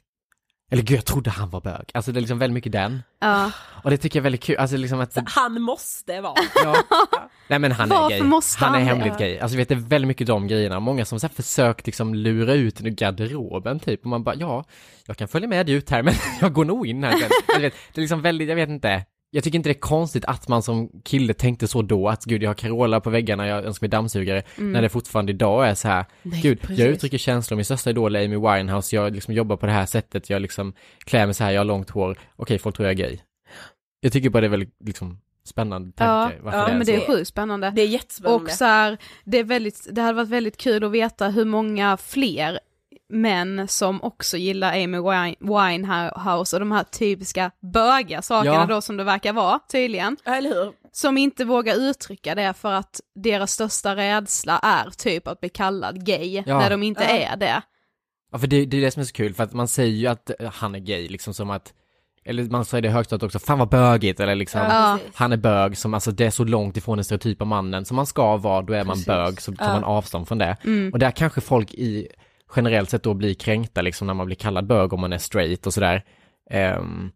Eller gud, jag trodde han var bög. Alltså det är liksom väldigt mycket den. ja. Och det tycker jag är väldigt kul, alltså liksom att... Han måste vara. Ja. Nej men han är Varför gay. måste han är han det? hemligt gay. Alltså vet det är väldigt mycket de grejerna. Många som så här försökt liksom lura ut ur garderoben typ. Och man bara, ja, jag kan följa med dig ut här men [laughs] jag går nog in här sen. Jag vet, det är liksom väldigt, jag vet inte. Jag tycker inte det är konstigt att man som kille tänkte så då, att gud jag har Carola på väggarna, jag önskar mig dammsugare, när det fortfarande idag är så här, Nej, gud, precis. jag uttrycker känslor, min största idol är Amy Winehouse, jag liksom jobbar på det här sättet, jag liksom klär mig så här, jag har långt hår, okej folk tror jag är gay. Jag tycker bara det är väldigt liksom spännande Ja, tanke, varför ja, det men det är sjukt spännande. Det är jättespännande. Och så här, det, är väldigt, det hade varit väldigt kul att veta hur många fler män som också gillar Amy Wine- Winehouse och de här typiska böga sakerna Ja. då som det verkar vara tydligen. Eller hur? Som inte vågar uttrycka det för att deras största rädsla är typ att bli kallad gay Ja. när de inte Ja. är det. Ja för det, det är det som är så kul, för att man säger ju att han är gay liksom som att eller man säger det högstadiet också, fan vad bögigt eller liksom Ja. Han är bög som, alltså det är så långt ifrån den stereotypa mannen som man ska vara, då är man Precis. bög, så tar Ja. man avstånd från det. Mm. Och där kanske folk i, generellt sett då blir kränkta liksom när man blir kallad bög om man är straight och sådär. Ehm,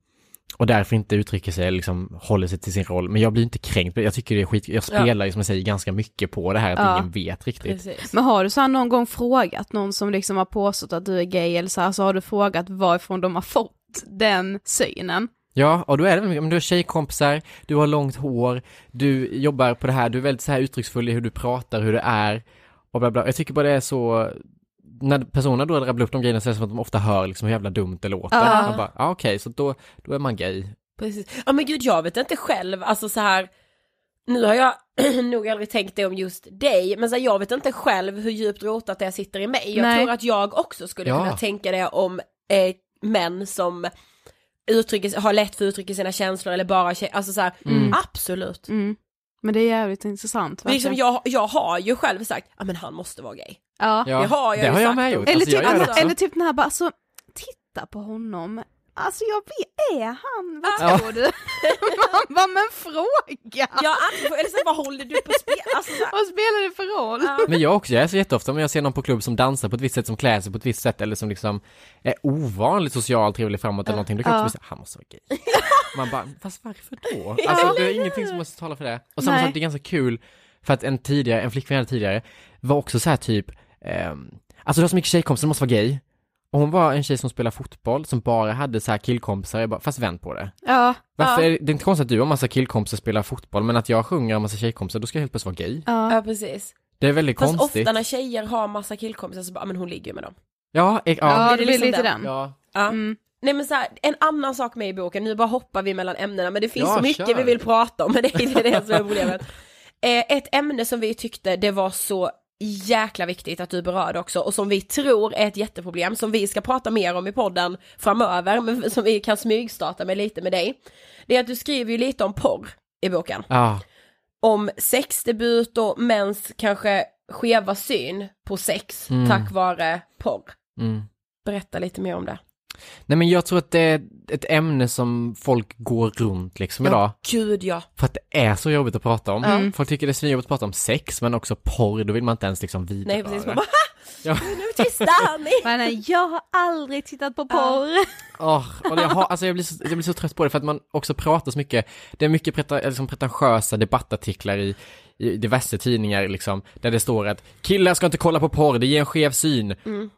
och därför inte uttrycker sig, liksom håller sig till sin roll. Men jag blir inte kränkt, jag tycker det är skit, jag spelar ju som jag säger ganska mycket på det här att Ja. ingen vet riktigt. Precis. Men har du så här någon gång frågat någon som liksom har påstått att du är gay eller så här, så har du frågat varifrån de har fått den synen? Ja, och då är det väl, om du har tjejkompisar, du har långt hår, du jobbar på det här, du är väldigt så här uttrycksfull i hur du pratar, hur du är och bla bla. Jag tycker bara det är så, när personerna då rabblar upp de grejerna så är det som att de ofta hör liksom hur jävla dumt det låter. Ja. Man bara, ja okej, så då, då är man gay. Precis. Ja men gud jag vet inte själv, alltså så här. Nu har jag [clears throat] nog aldrig tänkt det om just dig, men så här, jag vet inte själv hur djupt rotat det sitter i mig. Jag Nej. tror att jag också skulle Ja. kunna tänka det om eh, män som uttrycker, har lätt för att uttrycka sina känslor eller bara alltså så här, Mm. absolut. Mm. Men det är jävligt intressant. Men liksom verkligen. jag, jag har ju själv sagt, ja men han måste vara gay. ja. Det har jag det ju har jag med gjort. Eller, Alltså, typ, alltså, eller typ den här bara, alltså titta på honom. Alltså jag vet, är han, vad Ja. tror du? Man bara, men fråga! Ja, alltså, eller så vad håller du på att spela? Alltså, Vad spelar det för roll? ja. Men jag också, jag är så jätteofta om jag ser någon på klubb som dansar på ett visst sätt, som klär sig på ett visst sätt eller som liksom är ovanligt social, trevlig framåt eller någonting, då kan jag Ja. också säga, han måste vara gay. [laughs] Man bara, fast varför då? Alltså det är ingenting som måste tala för det. Och samma Nej. sak, det är ganska kul, för att en tidigare, en flickvän jag hade tidigare, var också så här typ, ehm, alltså du har så mycket tjejkompisar, du måste vara gay. Och hon var en tjej som spelar fotboll, som bara hade så här killkompisar, jag bara, fast vänd på det. Ja, Varför Ja. är det, det är inte konstigt att du har massa killkompisar och spelar fotboll, men att jag sjunger och massa tjejkompisar, då ska jag helt plötsligt vara gay. ja. ja precis. Det är väldigt Fast konstigt. ofta när tjejer har massa killkompisar så bara, "Ah, men hon ligger ju med dem. Ja, e- ja, Ja, blir det det blir liksom lite den? den. ja. Ja. Mm. Nej men så här, en annan sak med i boken, nu bara hoppar vi mellan ämnena men det finns Ja, så mycket kör. vi vill prata om men det är det som är problemet. [laughs] Eh, ett ämne som vi tyckte det var så jäkla viktigt att du berörde också och som vi tror är ett jätteproblem som vi ska prata mer om i podden framöver men [laughs] som vi kan smygstarta med lite med dig. Det är att du skriver ju lite om porr i boken. Ja, Om sexdebut och mäns kanske skeva syn på sex Mm. tack vare porr. mm. Berätta lite mer om det. Nej men jag tror att det är ett ämne som folk går runt liksom idag. gud ja. För att det är så jobbigt att prata om. Mm. Folk tycker det är svinjobbigt att prata om sex, men också porr, då vill man inte ens liksom vidröra Nej precis, man bara Ja. nu tysta hörni! Men jag har aldrig tittat på porr. Åh, och jag, har, alltså jag, blir så, jag blir så trött på det för att man också pratar så mycket, det är mycket preta, liksom pretentiösa debattartiklar i, i diverse tidningar liksom, där det står att killar ska inte kolla på porr, det ger en skev syn. Mm.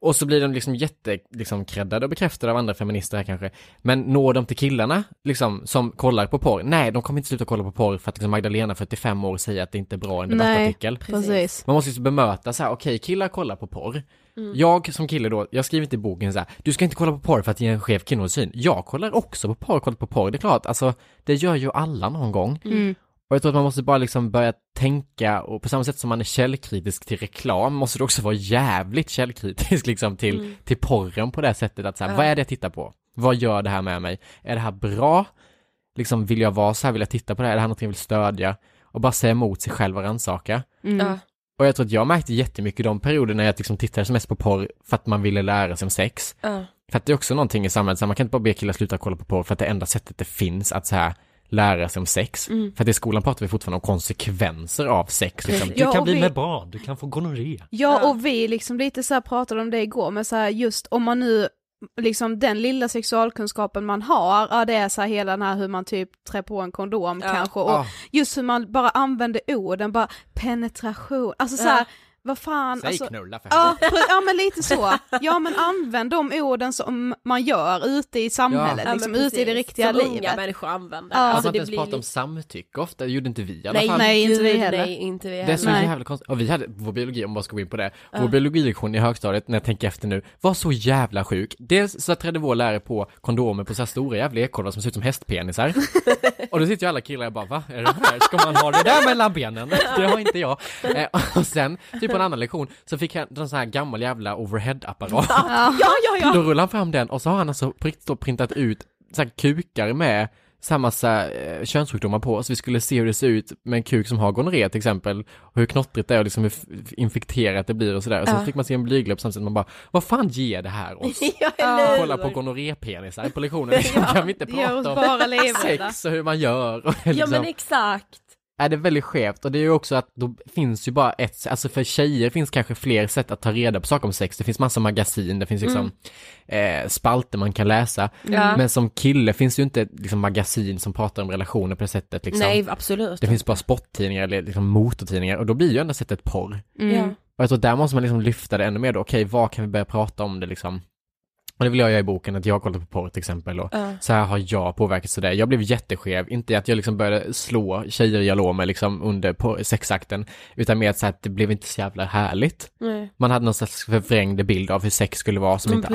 Och så blir de liksom jätte, liksom och bekräftade av andra feminister här kanske. Men når de till killarna, liksom, som kollar på porr? Nej, de kommer inte sluta kolla på porr för att liksom Magdalena, 45 år, säger att det inte är bra i en Nej. debattartikel. Precis. Man måste ju bemöta så här, okej killar kollar på porr. Mm. Jag som kille då, jag skriver inte i boken så här, du ska inte kolla på porr för att ge en skev kvinnosyn. Jag kollar också på porr, kollar på porr, det är klart, alltså det gör ju alla någon gång. Mm. Och jag tror att man måste bara liksom börja tänka och på samma sätt som man är källkritisk till reklam måste du också vara jävligt källkritisk [laughs] liksom till, till porren på det sättet att så här, Ja. vad är det jag tittar på? Vad gör det här med mig? Är det här bra? Liksom vill jag vara så här, vill jag titta på det här? Är det här något jag vill stödja? Och bara säga emot sig själv och rannsaka. Mm. Ja. Och jag tror att jag märkte jättemycket de perioder när jag liksom tittade som mest på porr för att man ville lära sig om sex. Ja. För att det är också någonting i samhället, så här, man kan inte bara be killar sluta kolla på porr för att det enda sättet det finns att så här lära sig om sex. Mm. För att i skolan pratar vi fortfarande om konsekvenser av sex. Liksom. Du Ja, kan bli vi- med barn, du kan få gonorré. Ja och vi liksom lite så här pratade om det igår, men så här just om man nu liksom den lilla sexualkunskapen man har, ja det är så här hela den här hur man typ trär på en kondom Ja. kanske och Ah. just hur man bara använder orden, bara penetration, alltså så Ja. här, vad fan, Säg alltså, knulla för Ja, ja men lite så. Ja men använd de orden som man gör ute i samhället, Ja, liksom men ute i det riktiga Som unga livet. människor använder. Ja. Alltså Alltså, att det ens blir prata om samtycke ofta, det gjorde inte vi i alla Nej, fall. Nej, inte vi heller. Nej, inte vi Det är heller. så Nej. jävla konstigt. Och vi hade, vår biologi, om man ska gå in på det, vår biologilektion i högstadiet, när jag tänker efter nu, var så jävla sjuk. Dels så trädde vår lärare på kondomer på så här stora jävla ekorvar som ser ut som hästpenisar. [laughs] och då sitter ju alla killar och bara, va? Är det här? Ska man ha det där mellan benen? Det har inte jag. Eh, och sen, typ på en annan lektion, så fick han en sån här gammal jävla overhead-apparat. [laughs] Ja, ja, ja. Då rullar han fram den och så har han alltså printat ut så här kukar med samma massa eh, könssjukdomar på, så vi skulle se hur det ser ut med en kuk som har gonorré till exempel, och hur knottrigt det är och liksom hur infekterat det blir och sådär. Och sen Ja. fick man se en blygdläpp samtidigt, man bara, vad fan ger det här oss? [laughs] Ja? Kolla på gonorrépenisar på lektionen, liksom, kan vi inte prata om bara sex och hur man gör? Och [laughs] Ja liksom, men exakt. Är det väldigt skevt och det är ju också att då finns ju bara ett, alltså för tjejer finns kanske fler sätt att ta reda på saker om sex. Det finns massa magasin, det finns liksom eh, spalter man kan läsa. Ja. Men som kille finns ju inte liksom magasin som pratar om relationer på det sättet liksom. Nej absolut. Det finns bara sporttidningar eller liksom motortidningar och då blir ju enda sättet porr. Mm. Ja. Och jag tror där måste man liksom lyfta det ännu mer då, okej vad kan vi börja prata om det liksom? Och det vill jag göra i boken, att jag har kollat på porr till exempel och Ja. så här har jag påverkats av det. Jag blev jätteskev, inte att jag liksom började slå tjejer jag låg med liksom under sexakten, utan mer att, så här, att det blev inte så jävla härligt. Nej. Man hade någon slags förvrängd bild av hur sex skulle vara som Mm, inte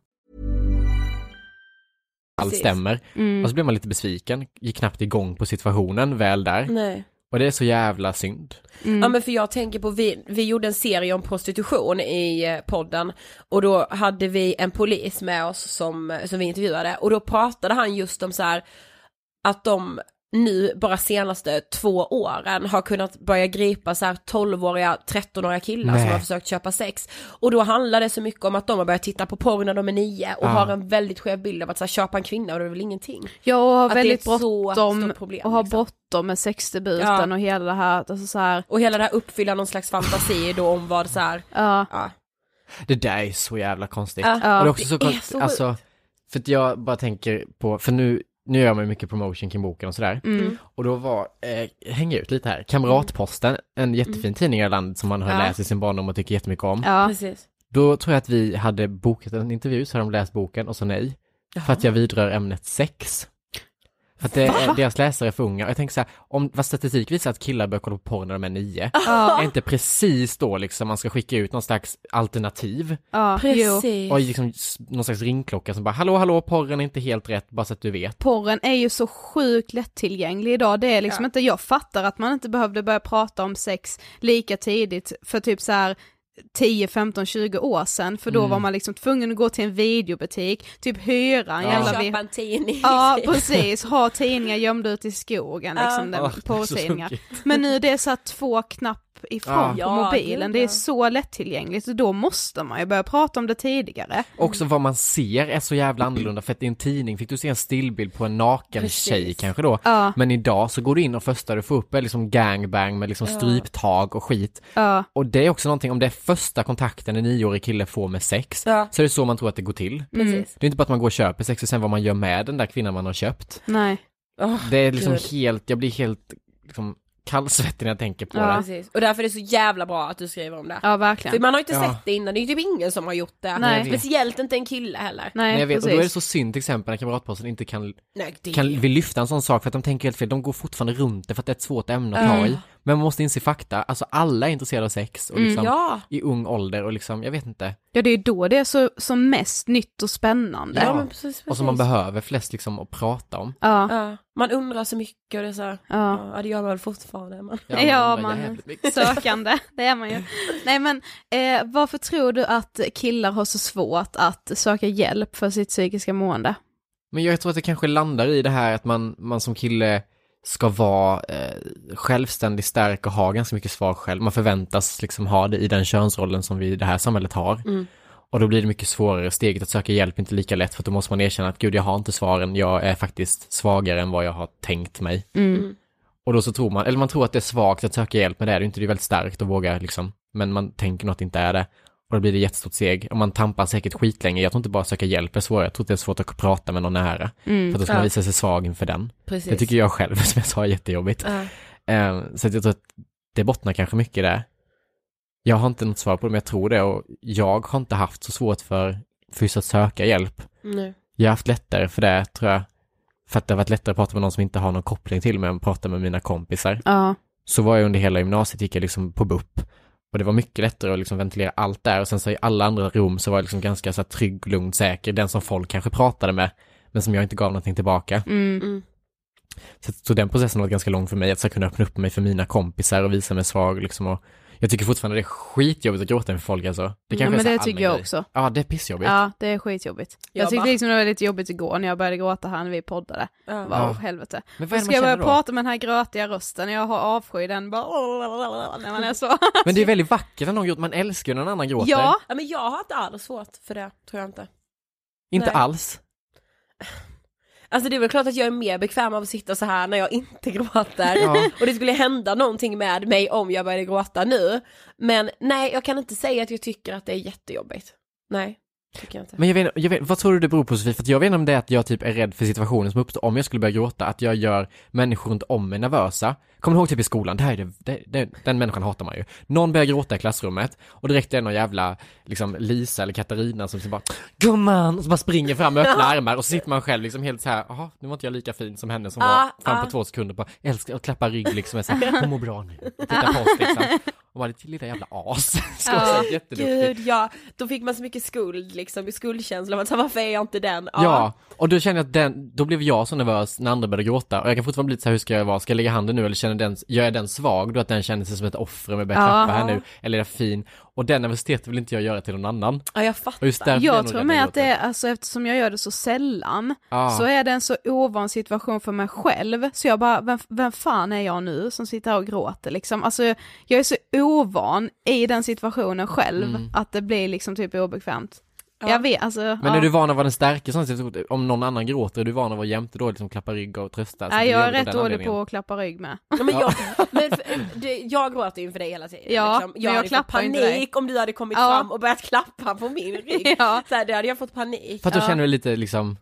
allt stämmer. Mm. Och så blir man lite besviken, gick knappt igång på situationen väl där. Nej. Och det är så jävla synd. Mm. Ja men för jag tänker på, vi, vi gjorde en serie om prostitution i eh, podden och då hade vi en polis med oss som, som vi intervjuade och då pratade han just om så här att de nu bara senaste två åren har kunnat börja gripa så här 12-åriga, 13-åriga killar som Nej. har försökt köpa sex. Och då handlar det så mycket om att de har börjat titta på porr när de är nio och Ja. har en väldigt skev bild av att så här, köpa en kvinna och det är väl ingenting. Jag har Att det är väldigt bråttom problem, och har liksom. bråttom med sexdebuten Ja. och hela det här, alltså så här, Och hela det här uppfylla någon slags fantasi då om vad så här, ja. ja. Det där är så jävla konstigt. Ja. och det är också så det är konstigt, så alltså, för att jag bara tänker på, för nu, nu gör man ju mycket promotion kring boken och sådär. Mm. Och då var, eh, häng ut lite här, Kamratposten, en jättefin tidning i landet som man har Mm. Ja. läst i sin barndom och tycker jättemycket om. Ja. precis. Då tror jag att vi hade bokat en intervju, så har de läst boken och så nej. För att jag vidrör ämnet sex. För att det deras läsare är för unga. Jag tänker så här, om vad statistik visar att killar börjar kolla på porr när de är nio, Ja. är inte precis då liksom man ska skicka ut någon slags alternativ Ja. Precis. och liksom någon slags ringklocka som bara hallå hallå porren är inte helt rätt bara så att du vet. Porren är ju så sjukt lättillgänglig idag, det är liksom Ja. inte, jag fattar att man inte behövde börja prata om sex lika tidigt för typ så här 10, 15, 20 år sedan, för då Mm. var man liksom tvungen att gå till en videobutik, typ hyra en Ja. jävla Köpa vi- en tidning. Ja [laughs] precis, ha tidningar gömda ute i skogen liksom, Ja. porrtidningar. Men nu det är så här två knapp ifrån Ja. på Ja, mobilen, det är så lättillgängligt och då måste man ju börja prata om det tidigare. Också vad man ser är så jävla annorlunda för att i en tidning fick du se en stillbild på en naken Precis. tjej kanske då. Ja, Men idag så går du in och första du får upp är liksom gangbang med liksom stryptag och skit. ja, Och det är också någonting, om det är första kontakten en nioårig kille får med sex, Ja. så är det så man tror att det går till. Precis. Det är inte bara att man går och köper sex och sen vad man gör med den där kvinnan man har köpt. nej. Åh, Det är liksom Gud. helt, jag blir helt liksom kallsvettig när jag tänker på Ja. det. Precis. Och därför är det så jävla bra att du skriver om det. Ja För verkligen. man har inte Ja. sett det innan, det är ju typ ingen som har gjort det. Nej. Speciellt inte en kille heller. Nej, Men jag vet, och då är det så synd till exempel när Kamratposten inte kan, Nej, det kan vill lyfta en sån sak för att de tänker helt fel, de går fortfarande runt det för att det är ett svårt ämne att ta i. Men man måste inse fakta, alltså alla är intresserade av sex och liksom Ja. i ung ålder och liksom, jag vet inte. Ja det är då det är så, som mest nytt och spännande. Ja, Ja. men precis, precis. Och som man behöver flest liksom att prata om. Ja, Ja. Man undrar så mycket och det är så här, ja. ja det gör man väl fortfarande. Men... Ja, [laughs] undrar man mycket. sökande, [laughs] det är man ju. Nej men, eh, varför tror du att killar har så svårt att söka hjälp för sitt psykiska mående? Men jag tror att det kanske landar i det här att man, man som kille ska vara eh, självständig, stark och ha ganska mycket svar själv. Man förväntas liksom ha det i den könsrollen som vi i det här samhället har. Mm. Och då blir det mycket svårare, steget att söka hjälp är inte lika lätt för då måste man erkänna att gud jag har inte svaren, jag är faktiskt svagare än vad jag har tänkt mig. Mm. Och då så tror man, eller man tror att det är svagt att söka hjälp men det är det inte, det är väldigt starkt att våga liksom, men man tänker något inte är det. Och då blir det jättestort steg, och man tampar säkert skitlänge, jag tror inte bara söka hjälp är svårare, jag tror att det är svårt att prata med någon nära. För då ska man Ja. visa sig svag inför den. Precis. Det tycker jag själv, [laughs] som jag sa, är jättejobbigt. Ja. Eh, så jag tror att det bottnar kanske mycket det. Jag har inte något svar på det, men jag tror det och jag har inte haft så svårt för, för just att söka hjälp. Nej. Jag har haft lättare för det, tror jag. För att det har varit lättare att prata med någon som inte har någon koppling till mig än att prata med mina kompisar. Ja, Så var jag under hela gymnasiet, gick jag liksom på BUP. Och det var mycket lättare att liksom ventilera allt där och sen så i alla andra rum så var jag liksom ganska så här trygg, lugn, säker. Den som folk kanske pratade med, men som jag inte gav någonting tillbaka. mm. Mm. Så, så den processen var ganska lång för mig, att så kunna öppna upp mig för mina kompisar och visa mig svag liksom och jag tycker fortfarande det är skitjobbigt att gråta inför folk alltså. Det ja kanske men är så det tycker jag grej. också. Ja, det är pissjobbigt. Ja, det är skitjobbigt. Jag, Jag tyckte liksom det var lite jobbigt igår när jag började gråta här när vi poddade. Ja. Bara, Ja. helvete. Men vad är det Ska jag börja då? prata med den här grötiga rösten, jag har avsky den bara [laughs] när man är så. Men det är väldigt vackert när någon gråter, man älskar ju när någon annan gråter. Ja, ja men jag har inte alls svårt för det, tror jag inte. Inte Nej. alls. Alltså det är väl klart att jag är mer bekväm av att sitta så här när jag inte [laughs] gråter. Ja. Och det skulle hända någonting med mig om jag började gråta nu. Men nej, jag kan inte säga att jag tycker att det är jättejobbigt. Nej, tycker jag inte. Men jag vet, jag vet, vad tror du det beror på Sofie? För jag vet inte om det är att jag typ är rädd för situationen som uppstår om jag skulle börja gråta, att jag gör människor runt om mig nervösa. Kommer du ihåg typ i skolan, det här är det, det, det, den människan hatar man ju. Någon börjar gråta i klassrummet och direkt är det någon jävla, liksom Lisa eller Katarina som liksom bara Gumman! Och så bara springer fram med öppna [laughs] armar och så sitter man själv liksom helt så här, jaha, nu var inte jag lika fin som henne som Ah, var fram ah. på två sekunder bara älskar och klappar rygg liksom, och så här, [laughs] hon mår bra nu. Och tittar på oss liksom. Och bara, ditt lilla jävla as. [laughs] Så Ja. Gud ja, då fick man så mycket skuld liksom, i skuldkänsla, man sa varför är jag inte den? Ja, och då känner jag att den, då blev jag så nervös när andra började gråta och jag kan fortfarande bli så här, hur ska jag vara, ska jag lägga handen nu eller känner den, gör jag den svag då att den känner sig som ett offer om jag börjar Ja. klappa här nu, eller är jag fin? Och den nervositeten vill inte jag göra till någon annan. ja jag fattar. Jag tror med att det är, alltså eftersom jag gör det så sällan, Ja. så är det en så ovan situation för mig själv, så jag bara, vem, vem fan är jag nu som sitter här och gråter liksom? Alltså jag är så ovan i den situationen själv, Mm. att det blir liksom typ obekvämt. Ja. Jag vet, alltså. Men ja. är du van att vara den starka i sån situation? Om någon annan gråter, är du van att vara jämte då, liksom klappa rygg och trösta? Så Nej, du jag är rätt dålig på att klappa rygg med. Ja, men jag, [laughs] men för, det, jag gråter ju inför dig hela tiden. Ja, liksom. men jag jag hade fått klappar inte dig. panik om du hade kommit Ja. fram och börjat klappa på min rygg. [laughs] Ja. Så här, det hade jag fått panik. För att då Ja. känner du lite liksom,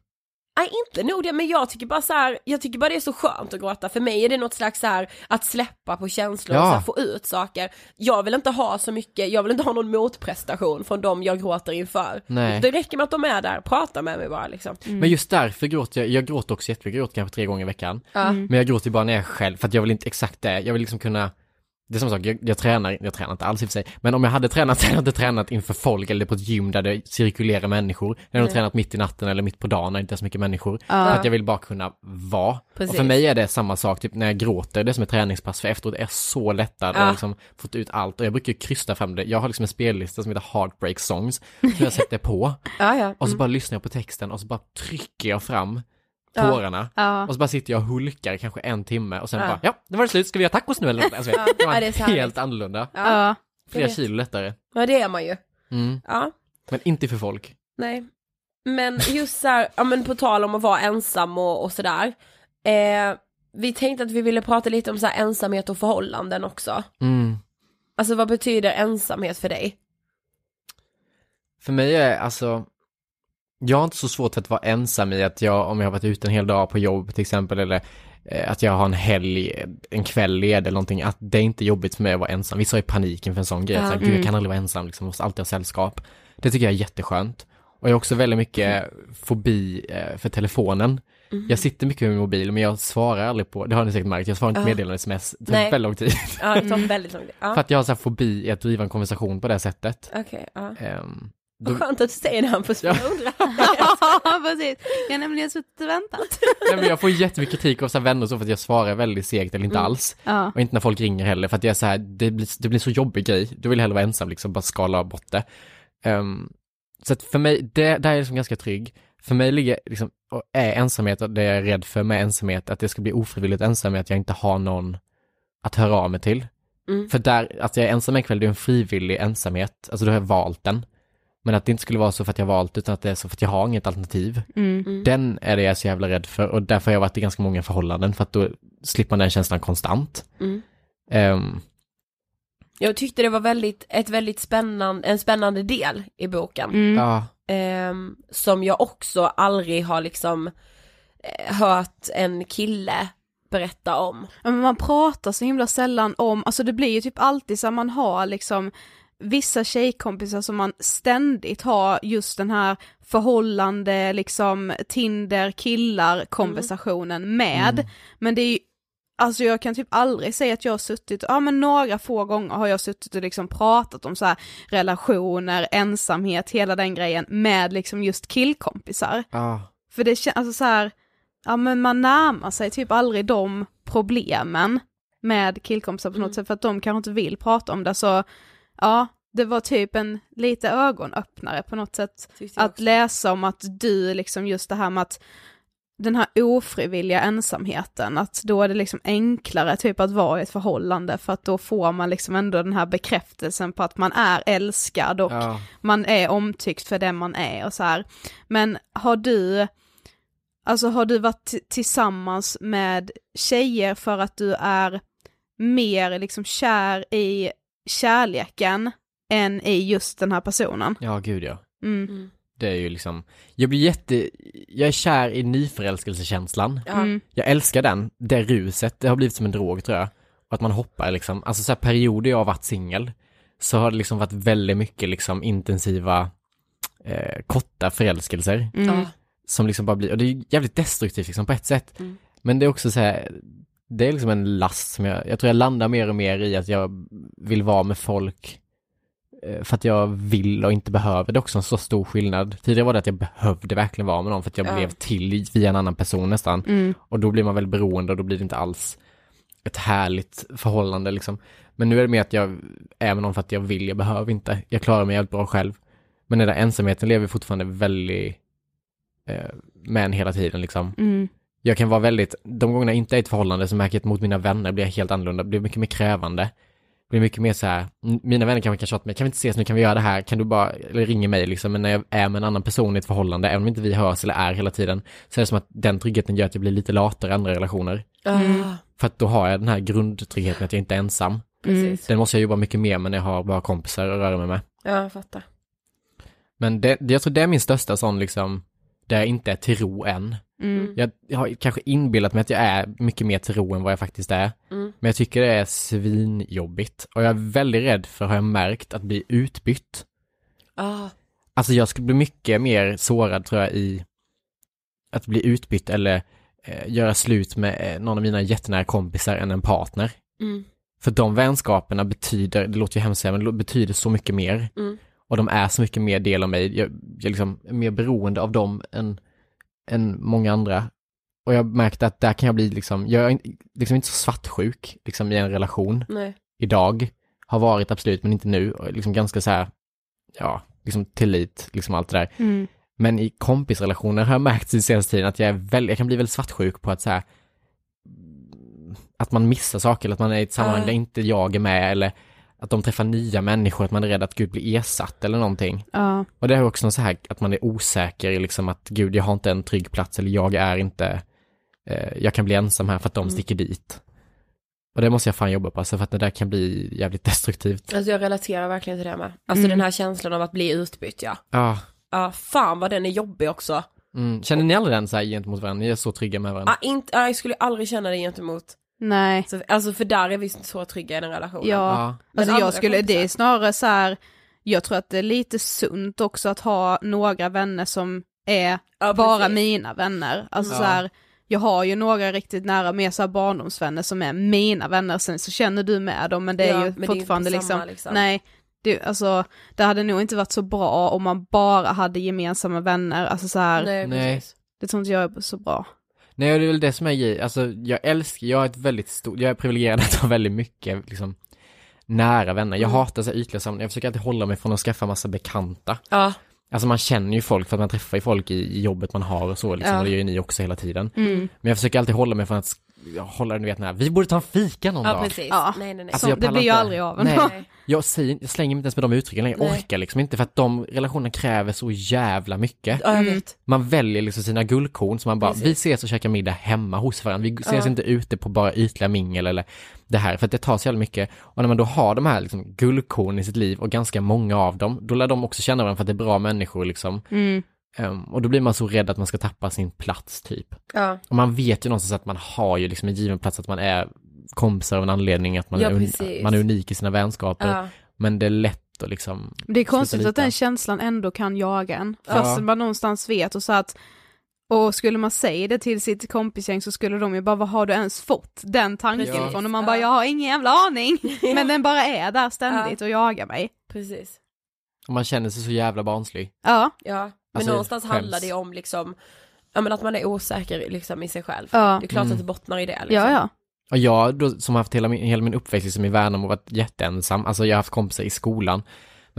Nej inte nog det, men jag tycker bara så här, jag tycker bara det är så skönt att gråta. För mig är det något slags så här att släppa på känslor och Ja. så här, få ut saker. Jag vill inte ha så mycket, jag vill inte ha någon motprestation från dem jag gråter inför. nej. Det räcker med att de är där, prata med mig bara liksom. Men just därför gråter jag, jag gråter också jättemycket, jag gråter kanske tre gånger i veckan. Ja. Men jag gråter bara när jag är själv, för att jag vill inte exakt det, jag vill liksom kunna det är samma sak, jag, jag tränar, jag tränar inte alls i och för sig, men om jag hade tränat, [laughs] jag hade tränat inför folk eller på ett gym där det cirkulerar människor, jag hade nog tränat mitt i natten eller mitt på dagen när det inte är så mycket människor, för att jag vill bara kunna vara. Precis. Och för mig är det samma sak, typ när jag gråter, det är som ett träningspass, för efteråt är jag så lättad och Ja. har liksom fått ut allt och jag brukar ju krysta fram det, jag har liksom en spellista som heter Heartbreak Songs, som jag [laughs] sätter på, Ja, ja. och så bara lyssnar jag på texten och så bara trycker jag fram Ja. tårarna. Ja. Och så bara sitter jag och hulkar kanske en timme och sen Ja. bara, ja, det var det slut, ska vi göra tacos nu eller något? Alltså, det Ja, var det är så härligt. helt annorlunda. Ja. Flera kilo lättare. ja det är man ju. Mm. Ja. Men inte för folk. Nej. Men just så här, ja men på tal om att vara ensam och, och sådär. Eh, vi tänkte att vi ville prata lite om så här ensamhet och förhållanden också. Mm. Alltså vad betyder ensamhet för dig? För mig är alltså, jag har inte så svårt för att vara ensam i att jag, om jag har varit ute en hel dag på jobb till exempel, eller eh, att jag har en helg, en kväll led eller någonting, att det är inte jobbigt för mig att vara ensam. Vissa har ju panik inför en sån grej, Ja. att här, gud jag kan aldrig vara ensam, liksom, måste alltid ha sällskap. Det tycker jag är jätteskönt. Och jag har också väldigt mycket fobi eh, för telefonen. Jag sitter mycket med min mobil, men jag svarar aldrig på, det har ni säkert märkt, jag svarar inte Ja. meddelanden sms, det tar Nej. väldigt lång tid. Ja det tar väldigt lång tid. Ja. För att jag har så här fobi i att driva en konversation på det sättet. Okej, ja. Ehm, då, skönt att du säger det han får Ja. undra. [laughs] Ja, precis. Jag har nämligen suttit och väntat. nej, men jag får jättemycket kritik av så vänner och så för att jag svarar väldigt segt eller inte Mm. alls. Ja. Och inte när folk ringer heller, för att jag är så här, det blir, det blir så jobbig grej. Du vill hellre vara ensam liksom, bara skala bort det. Ehm, så att för mig, det, där är jag liksom ganska trygg. För mig ligger liksom, och är ensamhet, och det jag är rädd för med ensamhet, att det ska bli ofrivilligt ensamhet, att jag inte har någon att höra av mig till. Mm. För där, att jag är ensam en kväll, det är en frivillig ensamhet, alltså då har jag valt den. Men att det inte skulle vara så för att jag valt, utan att det är så för att jag har inget alternativ. Mm. Den är det jag är så jävla rädd för och därför har jag varit i ganska många förhållanden för att då slipper man den känslan konstant. Mm. Ehm, Jag tyckte det var väldigt, ett väldigt spännande, en spännande del i boken. Mm. ja, Ehm, som jag också aldrig har liksom eh, hört en kille berätta om. Ja, men man pratar så himla sällan om, alltså det blir ju typ alltid så att man har liksom vissa tjejkompisar som man ständigt har just den här förhållande, liksom Tinder, killar konversationen med. Men det är ju, alltså jag kan typ aldrig säga att jag har suttit, ja men några få gånger har jag suttit och liksom pratat om så här relationer, ensamhet, hela den grejen med liksom just killkompisar. ja, För det känns, alltså så här, ja men man närmar sig typ aldrig de problemen med killkompisar på något Mm. sätt för att de kanske inte vill prata om det så, ja, det var typ en lite ögonöppnare på något sätt. Att också. läsa om att du liksom just det här med att den här ofrivilliga ensamheten, att då är det liksom enklare typ att vara i ett förhållande för att då får man liksom ändå den här bekräftelsen på att man är älskad och ja. man är omtyckt för den man är och så här. Men har du, alltså har du varit tillsammans med tjejer för att du är mer liksom kär i kärleken än i just den här personen? ja gud ja. Mm. Mm. Det är ju liksom, jag blir jätte, jag är kär i nyförälskelsekänslan. Mm. Jag älskar den, det ruset, det har blivit som en drog tror jag. och att man hoppar liksom. Alltså så här perioder jag har varit singel så har det liksom varit väldigt mycket liksom intensiva eh, korta förälskelser Mm. som liksom bara blir, och det är ju jävligt destruktivt liksom på ett sätt. Mm. Men det är också så här, det är liksom en last som jag, jag tror jag landar mer och mer i att jag vill vara med folk eh, för att jag vill och inte behöver. Det är också en så stor skillnad. Tidigare var det att jag behövde verkligen vara med någon för att jag Ja. blev till via en annan person nästan. Mm. Och då blir man väldigt beroende och då blir det inte alls ett härligt förhållande liksom. Men nu är det mer att jag är med någon för att jag vill, jag behöver inte. Jag klarar mig jävligt bra själv. Men den där ensamheten lever fortfarande väldigt eh, med en hela tiden liksom. Mm. Jag kan vara väldigt, de gångerna jag inte är i ett förhållande så märker jag att mot mina vänner blir jag helt annorlunda, blir mycket mer krävande. Blir mycket mer så här, mina vänner kanske kan tjata mig, kan vi inte ses nu, kan vi göra det här, kan du bara, eller ringa mig liksom, men när jag är med en annan person i ett förhållande, även om inte vi hörs eller är hela tiden, så är det som att den tryggheten gör att jag blir lite latare i andra relationer. Mm. Ah, För att då har jag den här grundtryggheten att jag inte är ensam. precis. Den måste jag jobba mycket mer med när jag har bara kompisar att röra mig med. Ja, jag fattar. Men det, det, jag tror det är min största sån liksom, där jag inte är till ro än. Mm. Jag, jag har kanske inbillat mig att jag är mycket mer till ro än vad jag faktiskt är. Mm. Men jag tycker det är svinjobbigt. Och jag är väldigt rädd för, har jag märkt, att bli utbytt. Ah, Alltså jag skulle bli mycket mer sårad tror jag i att bli utbytt eller eh, göra slut med eh, någon av mina jättenära kompisar än en partner. mm. För de vänskaperna betyder, det låter ju hemskt men det betyder så mycket mer. Mm. Och de är så mycket mer del av mig. Jag, jag liksom är mer beroende av dem än, än många andra. Och jag märkte att där kan jag bli liksom, jag är liksom inte så svartsjuk liksom i en relation Nej. idag. Har varit absolut, men inte nu. Och liksom ganska så här, ja, liksom tillit, liksom allt det där. Mm. Men i kompisrelationer har jag märkt den senaste tiden att jag är väldigt, jag kan bli väldigt svartsjuk på att så här, att man missar saker, eller att man är i ett sammanhang Ah. där inte jag är med, eller att de träffar nya människor, att man är rädd att gud blir ersatt eller någonting. Ja. Och det är också så här att man är osäker i liksom att gud, jag har inte en trygg plats, eller jag är inte, eh, jag kan bli ensam här för att de Mm. sticker dit. Och det måste jag fan jobba på, alltså för att det där kan bli jävligt [laughs] destruktivt. Alltså jag relaterar verkligen till det med. Alltså Mm. den här känslan av att bli utbytt ja. Ja, Ja, fan vad den är jobbig också. mm. känner ni aldrig den så här gentemot varandra? Ni är så trygga med varandra? Ah, inte, jag skulle aldrig känna det gentemot. Nej. Så, alltså för där är vi så trygga i den relationen. Ja. Ja. Alltså jag skulle, det är snarare så här, jag tror att det är lite sunt också att ha några vänner som är Ja, bara mina vänner. Alltså Ja. så här, jag har ju några riktigt nära, mer så här barndomsvänner som är mina vänner, sen så känner du med dem, men det är Ja, ju det är fortfarande samma, liksom, liksom. nej, det, alltså, det hade nog inte varit så bra om man bara hade gemensamma vänner, alltså så här, Nej, det tror inte jag är så bra. Nej, det är väl det som är grejen. Alltså, jag älskar, jag har ett väldigt stort, jag är privilegierad att ha väldigt mycket, liksom, nära vänner. Jag Mm. hatar så här ytliga sammanhang. Jag försöker alltid hålla mig från att skaffa massa bekanta. Ja, Alltså man känner ju folk för att man träffar ju folk i, i jobbet man har och så liksom, Ja. och det gör ju ni också hela tiden. Mm. Men jag försöker alltid hålla mig från att hålla, du vet, den här, vi borde ta en fika någon ja dag. precis. Ja. Nej, nej, nej. Alltså, det blir ju aldrig av Nej. ändå. [laughs] Nej. Jag, säger, jag slänger mig inte ens med de uttrycken längre, jag orkar liksom inte för att de relationerna kräver så jävla mycket. Ja, Mm. Man väljer liksom sina guldkorn så man bara, Precis. vi ses och käkar middag hemma hos varandra. Vi ses Ja. inte ute på bara ytliga mingel eller det här, för att det tar så jävla mycket. Och när man då har de här liksom guldkorn i sitt liv och ganska många av dem, då lär de också känna varandra för att det är bra människor liksom. Mm. Ehm, och då blir man så rädd att man ska tappa sin plats typ. Ja, Och man vet ju någonstans att man har ju liksom en given plats, att man är kompisar av en anledning, att man, Ja, är, un- man är unik i sina vänskaper. ja. Men det är lätt att liksom Det är konstigt att den känslan ändå kan jaga en, Ja. fast man någonstans vet och så att och skulle man säga det till sitt kompisgäng så skulle de ju bara, vad har du ens fått den tanken ifrån? Och man Ja. bara, jag har ingen jävla aning. [laughs] Men den bara är där ständigt och jagar mig. Precis. Och man känner sig så jävla barnslig. Ja, Ja, men Alltså, någonstans skäms. handlar det om liksom, ja men att man är osäker liksom i sig själv. Ja. Det är klart Mm. att det bottnar i det liksom. ja, ja. Och jag då, som har haft hela min, hela min uppväxt liksom i Värnamo och varit jätteensam, alltså jag har haft kompisar i skolan,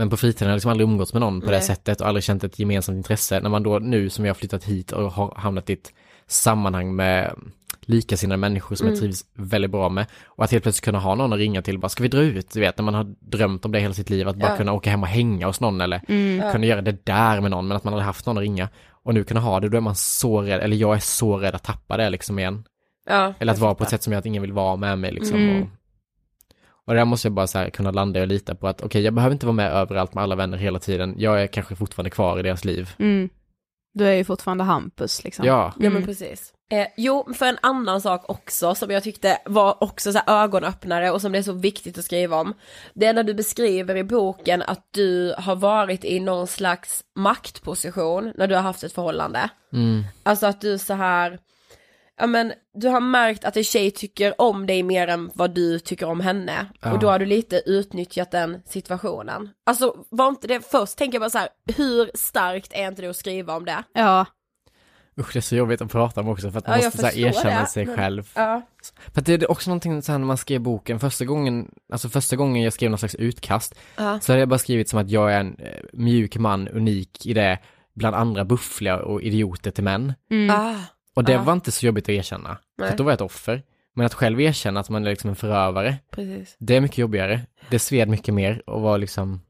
men på fritiden har jag liksom aldrig umgåtts med någon på det Nej. sättet och aldrig känt ett gemensamt intresse. När man då nu som jag har flyttat hit och har hamnat i ett sammanhang med likasinnade människor som jag Mm. trivs väldigt bra med. Och att helt plötsligt kunna ha någon att ringa till, bara ska vi dra ut? Du vet, när man har drömt om det hela sitt liv, att bara Ja. kunna åka hem och hänga hos någon eller Mm. kunna göra det där med någon, men att man hade haft någon att ringa. Och nu kunna ha det, då är man så rädd, eller jag är så rädd att tappa det liksom igen. Ja, Eller att jag vara på ett sätt som gör att ingen vill vara med mig liksom. Mm. Och, och där måste jag bara så här kunna landa och lita på att okej, jag behöver inte vara med överallt med alla vänner hela tiden. Jag är kanske fortfarande kvar i deras liv. Mm. Du är ju fortfarande Hampus liksom. Ja. Ja men precis. Eh, jo, för en annan sak också som jag tyckte var också så här ögonöppnare och som det är så viktigt att skriva om. Det är när du beskriver i boken att du har varit i någon slags maktposition när du har haft ett förhållande. Mm. Alltså att du så här, ja men du har märkt att en tjej tycker om dig mer än vad du tycker om henne. Ja. Och då har du lite utnyttjat den situationen. Alltså var inte det, först tänker jag bara så här, hur starkt är inte det att skriva om det? Ja, Usch det är så jobbigt att prata om också för att man Ja, måste så erkänna det, sig men- själv. Ja. För att det är också någonting så här när man skrev boken, första gången, alltså första gången jag skrev någon slags utkast, Ja. så hade jag bara skrivit som att jag är en eh, mjuk man, unik i det, bland andra buffliga och idioter till män. Ah. Och det Ja. var inte så jobbigt att erkänna, för Nej. att då var jag ett offer. Men att själv erkänna att man är liksom en förövare, Precis. det är mycket jobbigare. Det sved mycket mer och var liksom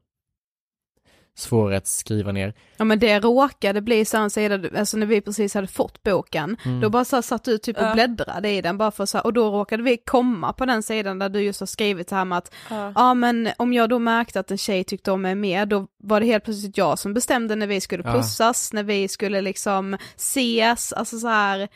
svårare att skriva ner. ja men det råkade bli så sida, alltså när vi precis hade fått boken, då bara så här satt du typ och Ja. bläddrade i den bara för så här, och då råkade vi komma på den sidan där du just har skrivit så här med att Ja. Ja men om jag då märkte att en tjej tyckte om mig mer, då var det helt plötsligt jag som bestämde när vi skulle Ja. pussas, när vi skulle liksom ses, alltså så här.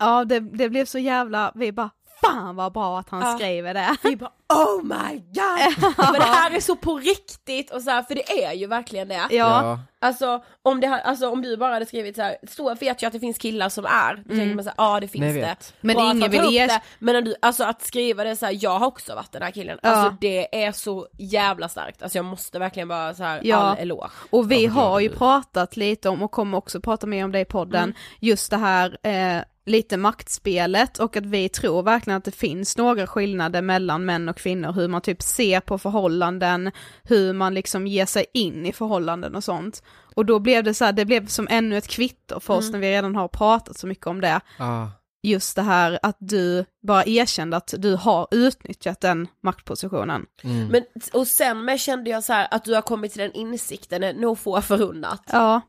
Ja det, det blev så jävla, vi bara fan vad bra att han Ja. skriver det. Vi bara oh my god! [laughs] Men det här är så på riktigt och så här, för det är ju verkligen det. Ja, Alltså om, det, alltså om du bara hade skrivit så här, så vet jag att det finns killar som är, då tänker man så här, ja det finns Nej, det. Men Bra ingen vill ge- det. Men när du, alltså att skriva det så här, jag har också varit den här killen, Ja. alltså det är så jävla starkt, alltså jag måste verkligen bara så här, Ja. all eloge. och vi har ju pratat lite om, och kommer också prata mer om det i podden, Mm. just det här eh, lite maktspelet och att vi tror verkligen att det finns några skillnader mellan män och kvinnor, hur man typ ser på förhållanden, hur man liksom ger sig in i förhållanden och sånt. Och då blev det så här, det blev som ännu ett kvitto för oss Mm. när vi redan har pratat så mycket om det, Ah. just det här att du bara erkände att du har utnyttjat den maktpositionen. Mm. Men, och sen med kände jag så här att du har kommit till den insikten är nog få förunnat. Ja,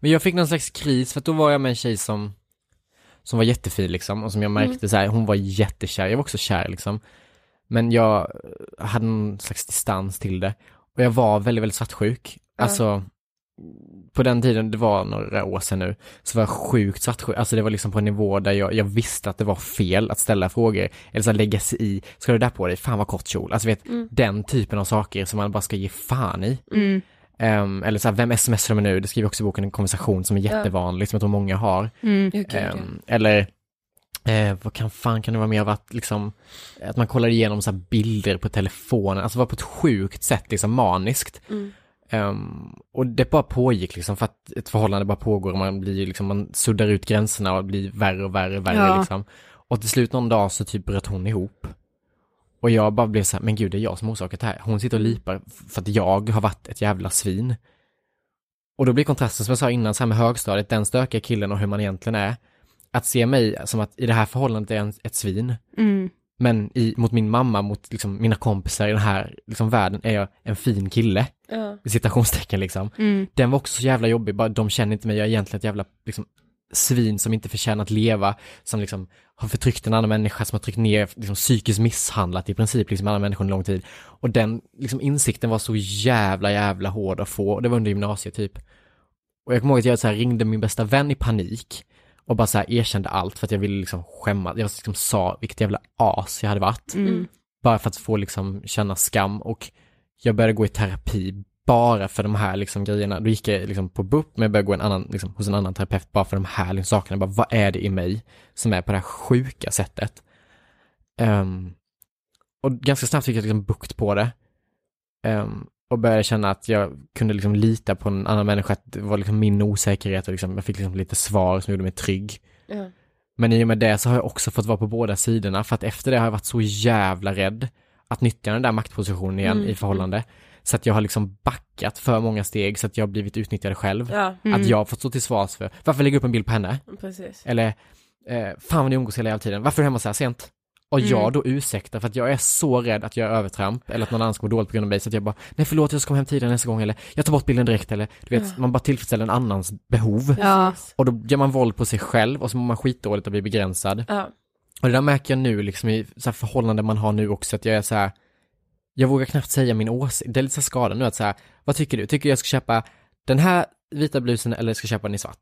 Men jag fick någon slags kris för att då var jag med en tjej som som var jättefin liksom och som jag märkte så här, hon var jättekär, jag var också kär liksom. Men jag hade någon slags distans till det. Och jag var väldigt, väldigt svartsjuk. Alltså, på den tiden, det var några år sedan nu, så var jag sjukt svartsjuk. Alltså det var liksom på en nivå där jag, jag visste att det var fel att ställa frågor. Eller så här, lägga sig i, ska du där på dig? Fan vad kort kjol. Alltså vet, den typen av saker som man bara ska ge fan i. mm. Ehm, eller så här, vem smsar de nu? Det skriver också i boken, en konversation som är jättevanlig, som jag tror många har. Mm. Ehm, eller, eh, vad kan fan kan det vara mer av att liksom, att man kollar igenom så här bilder på telefonen, alltså var på ett sjukt sätt liksom maniskt. Ehm, och det bara pågick liksom för att ett förhållande bara pågår och man blir liksom, man suddar ut gränserna och blir värre och värre och värre Ja. liksom. Och till slut någon dag så typ bröt hon ihop. Och jag bara blev så här, men gud det är jag som orsakat det här. Hon sitter och lipar för att jag har varit ett jävla svin. Och då blir kontrasten som jag sa innan, så här med högstadiet, den stökiga killen och hur man egentligen är. Att se mig som att i det här förhållandet är jag ett svin. Mm. Men i, mot min mamma, mot liksom mina kompisar i den här liksom, världen är jag en fin kille. Ja. I citationstecken liksom. Mm. Den var också så jävla jobbig, bara de känner inte mig, jag är egentligen ett jävla liksom, svin som inte förtjänar att leva, som liksom har förtryckt en annan människa, som har tryckt ner, liksom psykiskt misshandlat i princip liksom andra människor under lång tid. Och den liksom insikten var så jävla jävla hård att få, och det var under gymnasiet typ. Och jag kommer ihåg att jag så här ringde min bästa vän i panik och bara så här erkände allt för att jag ville liksom skämma, jag liksom sa vilket jävla as jag hade varit. Mm. Bara för att få liksom känna skam och jag började gå i terapi bara för de här liksom grejerna. Då gick jag liksom på BUP men jag började gå en annan, liksom, hos en annan terapeut bara för de här liksom, sakerna. Bara, vad är det i mig som är på det här sjuka sättet? Ehm, och ganska snabbt fick jag liksom bukt på det. Ehm, och började känna att jag kunde liksom lita på en annan människa, att det var liksom min osäkerhet och liksom, jag fick liksom lite svar som gjorde mig trygg. Ja. Men i och med det så har jag också fått vara på båda sidorna för att efter det har jag varit så jävla rädd att nyttja den där maktpositionen igen Mm, i förhållande. Så att jag har liksom backat för många steg så att jag har blivit utnyttjad själv. Ja, Att jag har fått stå till svars för, varför lägger jag upp en bild på henne? precis. Eller, eh, fan vad ni umgås hela jävla tiden, varför är du hemma så här sent? Och jag då ursäktar för att jag är så rädd att jag är övertramp eller att någon annan ska må dåligt på grund av mig så att jag bara, nej förlåt jag ska komma hem tidigare nästa gång eller jag tar bort bilden direkt eller du vet, man bara tillfredsställer en annans behov. Ja. Och då gör man våld på sig själv och så mår man skitdåligt och blir begränsad. Ja. Och det där märker jag nu liksom i så här förhållanden man har nu också att jag är så här. Jag vågar knappt säga min åsikt, det är lite så skada nu att här, vad tycker du? Tycker du jag ska köpa den här vita blusen eller ska jag köpa den i svart?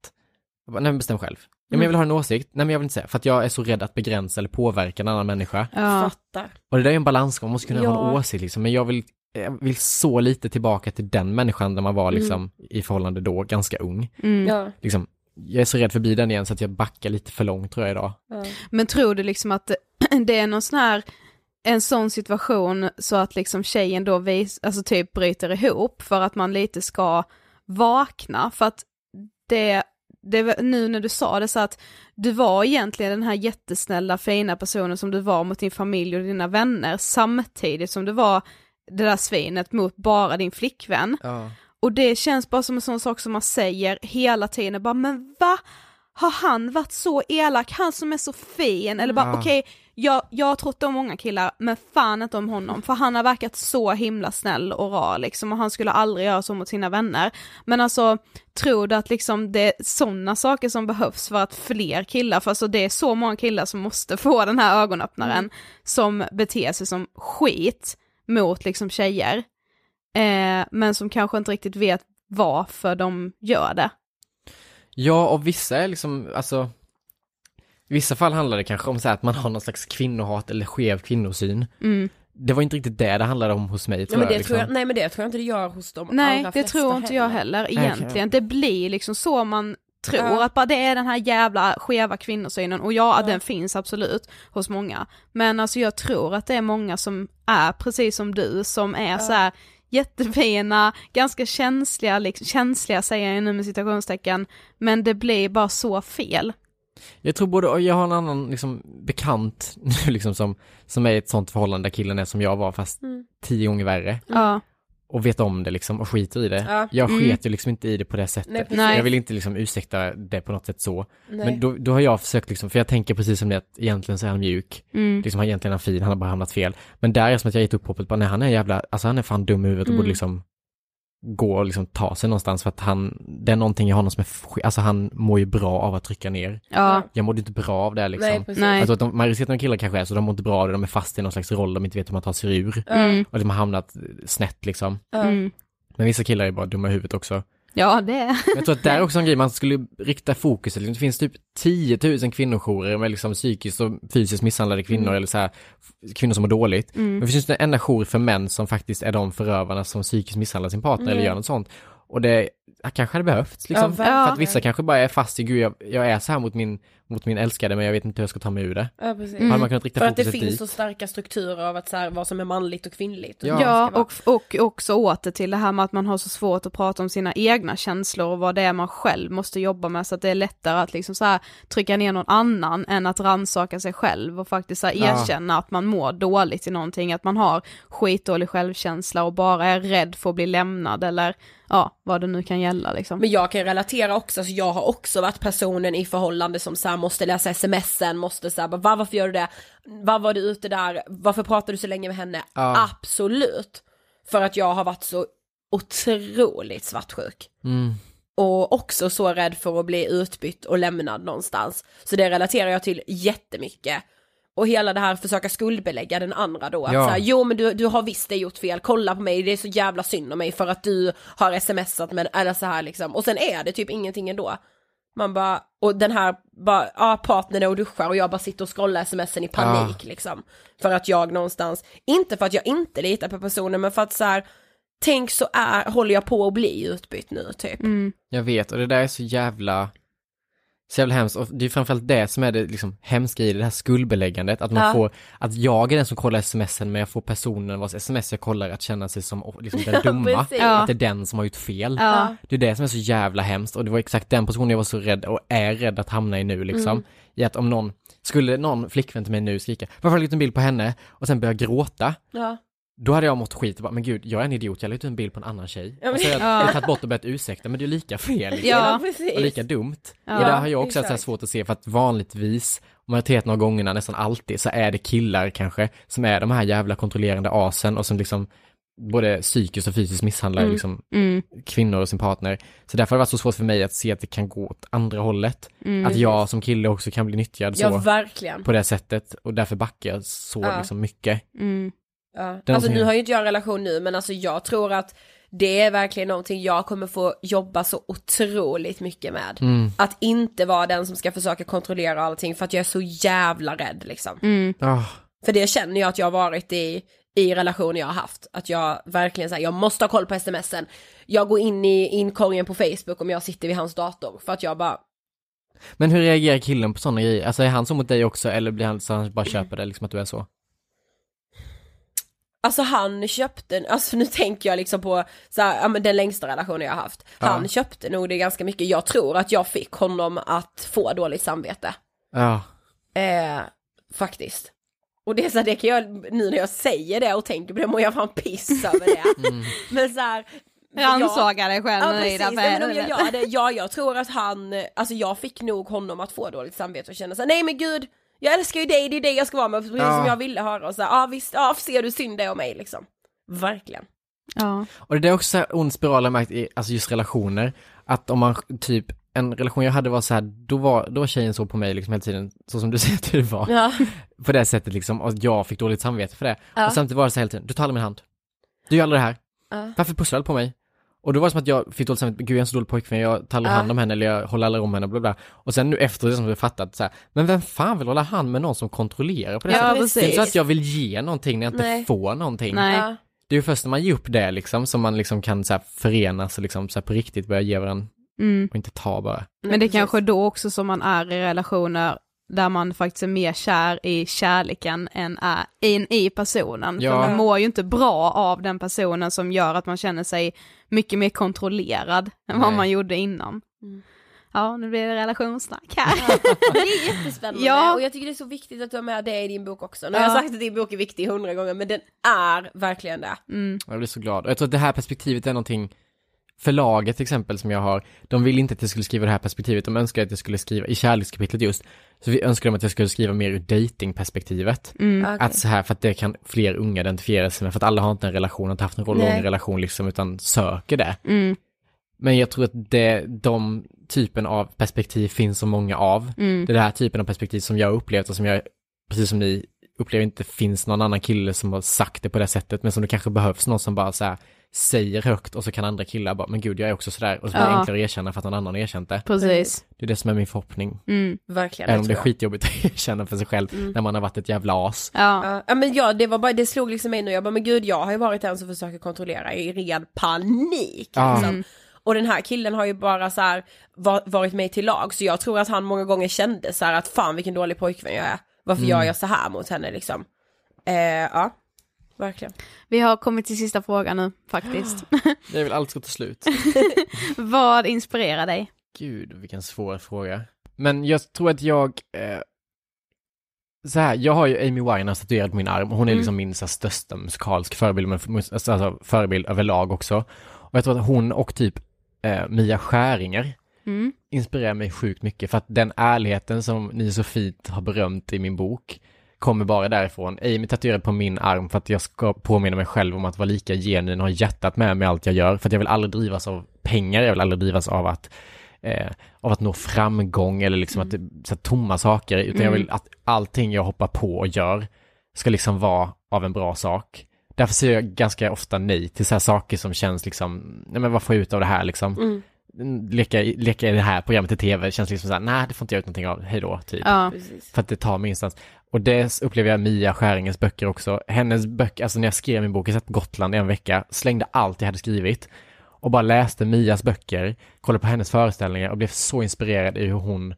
Jag bara, nej men bestäm själv. Ja men jag vill ha en åsikt, nej men jag vill inte säga, för att jag är så rädd att begränsa eller påverka en annan människa. Ja. Fattar. Och det där är en balans, man måste kunna ha en Ja. åsikt liksom, men jag vill, jag vill så lite tillbaka till den människan där man var liksom i förhållande då, ganska ung. Mm. Ja. Liksom, jag är så rädd förbi den igen så att jag backar lite för långt tror jag idag. Men tror du liksom att [clears throat] det är någon sån här, en sån situation så att liksom tjejen då vis, alltså typ bryter ihop för att man lite ska vakna? För att det, det var- nu när du sa det så att du var egentligen den här jättesnälla fina personen som du var mot din familj och dina vänner samtidigt som du var det där svinet mot bara din flickvän. Ja. Och det känns bara som en sån sak som man säger hela tiden, bara men va? Har han varit så elak? Han som är så fin? Eller bara Ja. okej, jag, jag har trott om många killar, men fan inte om honom, för han har verkat så himla snäll och rar liksom, och han skulle aldrig göra så mot sina vänner. Men alltså, tror du att liksom det är sådana saker som behövs för att fler killar, för alltså det är så många killar som måste få den här ögonöppnaren, som beter sig som skit mot liksom tjejer, eh, men som kanske inte riktigt vet varför de gör det. Ja, och vissa är liksom, alltså i vissa fall handlar det kanske om så här att man har någon slags kvinnohat eller skev kvinnosyn. Mm. Det var inte riktigt det det handlade om hos mig Ja, tror men det jag. Liksom. tror jag, nej men det tror jag inte det gör hos de Nej, allra det flesta tror inte jag heller egentligen. Det blir liksom så man tror, Ja. att bara det är den här jävla skeva kvinnosynen och ja, den finns absolut hos många. Men alltså jag tror att det är många som är precis som du, som är så här jättefina, ganska känsliga, liksom, känsliga säger jag nu med citationstecken, men det blir bara så fel. Jag tror både, och jag har en annan liksom bekant [laughs] nu liksom som, som är i ett sånt förhållande där killen är som jag var fast Mm. tio gånger värre. Ja, Och vet om det liksom och skiter i det. Ja. Jag Mm. sket ju liksom inte i det på det sättet. Nej. Jag vill inte liksom ursäkta det på något sätt så. Nej. Men då, då har jag försökt liksom, för jag tänker precis som det att egentligen så är han mjuk. mm. Liksom han egentligen är fin, han har bara hamnat fel. Men där är det som att jag gett upp hoppet, bara nej han är jävla, alltså han är fan dum i huvudet och Mm. borde liksom gå och liksom ta sig någonstans för att han, det är någonting i honom som är, alltså han mår ju bra av att trycka ner. ja, Jag mådde inte bra av det liksom. Nej, precis. Nej. Alltså att de, majoriteten av killar kanske är så, de mår inte bra av det, de är fast i någon slags roll de inte vet hur man tar sig ur. mm. Och de har hamnat snett liksom. Ja. Mm. Men vissa killar är bara dumma i huvudet också. Ja det är jag tror att det är också en grej, man skulle rikta fokuset, det finns typ 10 000 kvinnojourer med liksom psykiskt och fysiskt misshandlade kvinnor Mm. eller så här, kvinnor som mår dåligt. Men det finns en enda jour för män som faktiskt är de förövarna som psykiskt misshandlar sin partner eller gör något sånt. Och det kanske hade behövts liksom. Ja, verkligen. för att vissa kanske bara är fast i, gud jag, jag är så här mot min, mot min älskade men jag vet inte hur jag ska ta mig ur det. Ja, precis. Hade man kunnat rikta För att det finns dit. så starka strukturer av att så här, vad som är manligt och kvinnligt. Ja. Ja, och, och också åter till det här med att man har så svårt att prata om sina egna känslor och vad det är man själv måste jobba med så att det är lättare att liksom så här trycka ner någon annan än att rannsaka sig själv och faktiskt så här Ja. erkänna att man mår dåligt i någonting, att man har skitdålig självkänsla och bara är rädd för att bli lämnad eller ja, vad det nu kan gälla liksom. Men jag kan relatera också, så jag har också varit personen i förhållande som så här måste läsa smsen, måste så här, bara, "Va, varför gör du det? Vad var du ute där? Varför pratar du så länge med henne? Ja. Absolut. För att jag har varit så otroligt svartsjuk. Mm. Och också så rädd för att bli utbytt och lämnad någonstans. Så det relaterar jag till jättemycket. Och hela det här försöka skuldbelägga den andra då. Att Ja. så här, jo men du, du har visst det gjort fel, kolla på mig, det är så jävla synd om mig för att du har smsat med, eller så här liksom. Och sen är det typ ingenting ändå. Man bara, och den här, bara, ja partnern är och duschar och jag bara sitter och scrollar smsen i panik liksom. För att jag någonstans, inte för att jag inte litar på personen men för att så här, tänk så är, håller jag på att bli utbytt nu typ. Mm. Jag vet, och det där är så jävla, så jävla hemskt. Och det är framförallt det som är det liksom hemska i det, det här skuldbeläggandet. Att man Ja. får, att jag är den som kollar smsen, men jag får personen vars sms jag kollar att känna sig som liksom, den [laughs] dumma. precis. Att det är den som har gjort fel. Ja. Det är det som är så jävla hemskt och det var exakt den positionen jag var så rädd och är rädd att hamna i nu liksom. Mm. I att om någon, skulle någon flickvän till mig nu skrika, varför har du en bild på henne? Och sen börja gråta. Ja. Då hade jag mått skit och bara, men gud, jag är en idiot, jag la ut en bild på en annan tjej. Ja, men- och så har jag, Ja. jag tagit bort och börjat ursäkta, men det är lika fel. Liksom. Ja. Och lika dumt. Ja, och där har jag också haft svårt att se för att vanligtvis, majoriteten av gångerna, nästan alltid, så är det killar kanske som är de här jävla kontrollerande asen och som liksom både psykiskt och fysiskt misshandlar Mm. liksom Mm. kvinnor och sin partner. Så därför har det varit så svårt för mig att se att det kan gå åt andra hållet. Mm. Att jag som kille också kan bli nyttjad Ja så verkligen. på det sättet och därför backar jag så Ja. liksom mycket. Mm. Ja. Alltså nu har ju inte jag en relation nu men alltså jag tror att det är verkligen någonting jag kommer få jobba så otroligt mycket med. Mm. Att inte vara den som ska försöka kontrollera allting för att jag är så jävla rädd liksom. Ah. För det känner jag att jag har varit i, i relationer jag har haft. Att jag verkligen säger jag måste ha koll på smsen. Jag går in i inkorgen på Facebook om jag sitter vid hans dator. För att jag bara, Men hur reagerar killen på sådana grejer? Alltså är han så mot dig också eller blir han så han bara köper det liksom att du är så? Alltså han köpte, alltså nu tänker jag liksom på så här, ja, men den längsta relationen jag har haft. Han Ja. köpte nog det ganska mycket, jag tror att jag fick honom att få dåligt samvete. Ja. Eh, faktiskt. Och det är så här, det kan jag, nu när jag säger det och tänker på det mår jag fan piss över det. [laughs] Mm. Men så här, Rannsaka dig själv Ja precis, Ida, nej, men om jag för gör det, ja jag tror att han, alltså jag fick nog honom att få dåligt samvete och känna så här, nej men gud, jag älskar ju dig, det är dig jag ska vara med, precis Ja. som jag ville höra och så ja visst, ja ser du synd det om mig liksom. Verkligen. Ja. Och det är också så här ond spiral jag märkt i, alltså just relationer, att om man typ, en relation jag hade var så här, då var, då var tjejen så på mig liksom hela tiden, så som du [laughs] säger att du var, Ja. på det sättet liksom, och jag fick dåligt samvete för det. Ja. Och samtidigt var det så här hela tiden, du tar aldrig min hand. Du gör aldrig det här. Ja. Varför pusslar du på mig? Och då var det som att jag fick dåligt samvete, gud jag är en så dålig pojkvän, jag tar aldrig Ja. hand om henne eller jag håller aldrig om henne, bla bla. Och sen nu efteråt som jag fattat så här, men vem fan vill hålla hand med någon som kontrollerar på det Ja, sättet? Det är inte så att jag vill ge någonting när jag inte Nej. får någonting. Nej. Det är ju först när man ger upp det liksom, som man liksom kan så här förenas och liksom så här på riktigt börja ge varandra Mm. och inte ta bara. Men det är kanske då också som man är i relationer där man faktiskt är mer kär i kärleken än är in i personen. Ja. För man mår ju inte bra av den personen som gör att man känner sig mycket mer kontrollerad än vad Nej. man gjorde innan. Mm. Ja, nu blir det relationssnack här. Men det är jättespännande Ja. och jag tycker det är så viktigt att du har med det i din bok också. Nu har Ja. jag sagt att din bok är viktig hundra gånger men den är verkligen det. Mm. Jag blir så glad. Och jag tror att det här perspektivet är någonting, förlaget till exempel som jag har, de vill inte att jag skulle skriva det här perspektivet, de önskar att jag skulle skriva, i kärlekskapitlet just, så vi önskar de att jag skulle skriva mer ur datingperspektivet. Okej. Att så här, för att det kan fler unga identifiera sig med, för att alla har inte en relation, har inte haft en lång relation liksom, utan söker det. Mm. Men jag tror att det, de typen av perspektiv finns så många av. Mm. Det är den här typen av perspektiv som jag har upplevt och som jag, precis som ni, upplever inte finns någon annan kille som har sagt det på det sättet, men som det kanske behövs någon som bara så här, säger högt och så kan andra killar bara, men gud jag är också sådär, och så blir det Ja. enklare att erkänna för att någon annan har erkänt det. Precis. Det är det som är min förhoppning. Mm. Verkligen, Även om det är skitjobbigt att [laughs] erkänna för sig själv när man har varit ett jävla as. Ja. Ja, men ja, det var bara, det slog liksom mig nu, jag bara men gud jag har ju varit den som försöker kontrollera i ren panik Ja. liksom. Mm. Och den här killen har ju bara så här va- varit mig till lag, så jag tror att han många gånger kände så här att fan vilken dålig pojkvän jag är. Varför Mm. gör jag så här mot henne liksom? Eh, ja, verkligen. Vi har kommit till sista frågan nu faktiskt. [gasps] [laughs] Jag vill allt ska ta slut. [laughs] Vad inspirerar dig? Gud, vilken svår fråga. Men jag tror att jag, eh, så här, jag har ju Amy Winehouse tatuerad på min arm och hon är Mm. liksom min så här, största musikaliska förebild, men alltså, alltså, förebild överlag också. Och jag tror att hon och typ eh, Mia Skäringer Mm. inspirerar mig sjukt mycket för att den ärligheten som ni så fint har berömt i min bok kommer bara därifrån. Amy tatuerade på min arm för att jag ska påminna mig själv om att vara lika genuin och ha hjärtat med mig allt jag gör. För att jag vill aldrig drivas av pengar, jag vill aldrig drivas av att eh, av att nå framgång eller liksom att det, så här, tomma saker, utan jag vill att allting jag hoppar på och gör ska liksom vara av en bra sak. Därför säger jag ganska ofta nej till så här saker som känns liksom, nej men vad får jag ut av det här liksom? Mm. Leka, i- leka i det här programmet i tv känns liksom såhär, nej det får inte jag ut någonting av, hej då, typ. Ja. För att det tar mig ingenstans. Och det upplever jag Mia Skäringens böcker också. Hennes böcker, alltså när jag skrev min bok, jag satt på Gotland i en vecka, slängde allt jag hade skrivit och bara läste Mias böcker, kollade på hennes föreställningar och blev så inspirerad i hur hon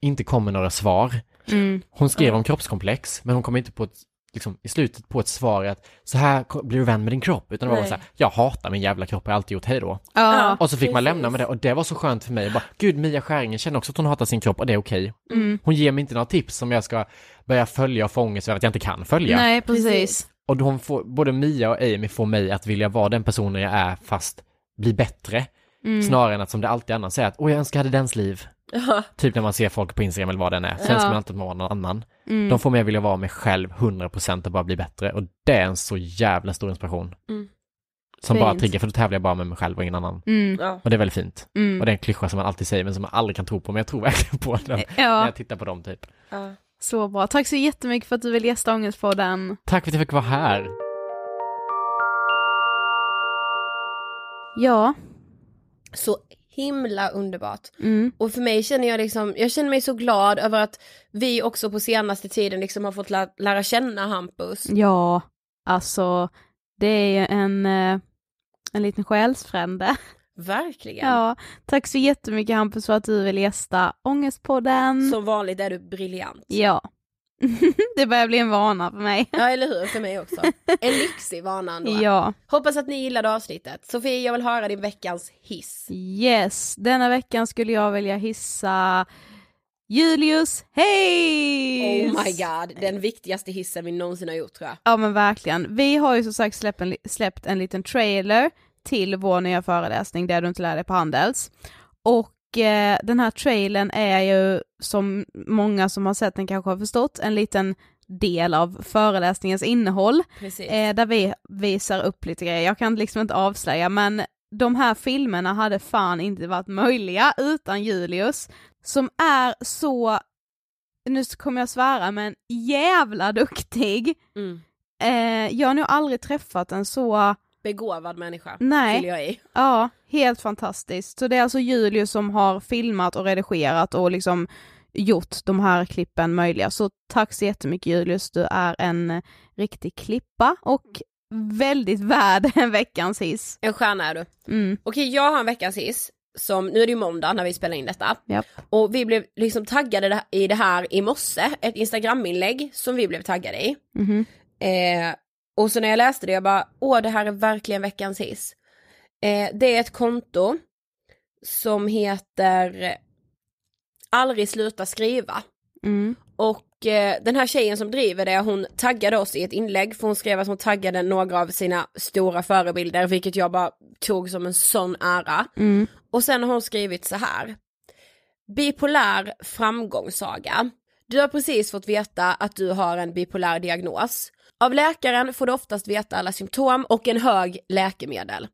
inte kom med några svar. Mm. Hon skrev om kroppskomplex, men hon kom inte på ett, liksom, i slutet på ett svar att så här blir du vän med din kropp, utan det var Nej. så här, jag hatar min jävla kropp, jag har alltid gjort hej då. Ja. Och så fick man precis. lämna med det och det var så skönt för mig. Bara, Gud, Mia Skäringen känner också att hon hatar sin kropp och det är okej. Mm. Hon ger mig inte några tips som jag ska börja följa och få ångest över att jag inte kan följa. Nej, precis. Och hon får, både Mia och Amy får mig att vilja vara den personen jag är fast bli bättre. Mm. Snarare än att som det alltid annars säger att åh jag önskar jag hade dens liv. Ja, Typ när man ser folk på Instagram eller vad den är. Så Ja. önskar man alltid att man var någon annan. Mm. De får mig att vilja vara mig själv 100% och bara bli bättre. Och det är en så jävla stor inspiration. Mm. Som bara Fint. triggar, för då tävlar jag bara med mig själv och ingen annan. Mm. ja. Och det är väldigt fint. Mm. Och det är en klyscha som man alltid säger men som man aldrig kan tro på. Men jag tror verkligen på den när Ja, jag tittar på dem typ. ja. så bra. Tack så jättemycket för att du vill gästa Ångestpodden. Tack för att jag fick vara här. Ja. Så himla underbart. Mm. Och för mig känner jag liksom, jag känner mig så glad över att vi också på senaste tiden liksom har fått lä- lära känna Hampus. Ja, alltså det är ju en, eh, en liten själsfrände. Verkligen. Ja, tack så jättemycket Hampus för att du vill gästa Ångestpodden. Som vanligt är du briljant. Ja. [laughs] det börjar bli en vana för mig. Ja eller hur, för mig också. En lyxig vana ändå. [laughs] Ja. Hoppas att ni gillade avsnittet. Sofie, jag vill höra din veckans hiss. Yes, denna veckan skulle jag vilja hissa Julius Hayes! Oh my god, den viktigaste hissen vi någonsin har gjort tror jag. Ja men verkligen. Vi har ju som sagt släppt en, släppt en liten trailer till vår nya föreläsning där du inte lär dig på Handels. Och den här trailern är ju som många som har sett den kanske har förstått en liten del av föreläsningens innehåll. Precis. Eh, där vi visar upp lite grejer. Jag kan liksom inte avslöja men de här filmerna hade fan inte varit möjliga utan Julius som är så, nu kommer jag svära men jävla duktig. Mm. Eh, jag har nog aldrig träffat en så, Begåvad människa, Nej. jag i. ja, helt fantastiskt. Så det är alltså Julius som har filmat och redigerat och liksom gjort de här klippen möjliga. Så tack så jättemycket Julius, du är en riktig klippa och väldigt värd en [laughs] veckans hiss. En stjärna är du. Mm. Okej, jag har en veckans hiss. Som, nu är det ju måndag när vi spelar in detta. Japp. Och vi blev liksom taggade i det här i morse, ett instagraminlägg som vi blev taggade i. Mhm. Eh, och så när jag läste det, jag bara, åh det här är verkligen veckans hiss. Eh, det är ett konto som heter Aldrig sluta skriva. Mm. Och eh, den här tjejen som driver det, hon taggade oss i ett inlägg, för hon skrev att hon taggade några av sina stora förebilder, vilket jag bara tog som en sån ära. Mm. Och sen har hon skrivit så här. Bipolär framgångssaga. Du har precis fått veta att du har en bipolär diagnos. Av läkaren får du oftast veta alla symptom och en hög läkemedel.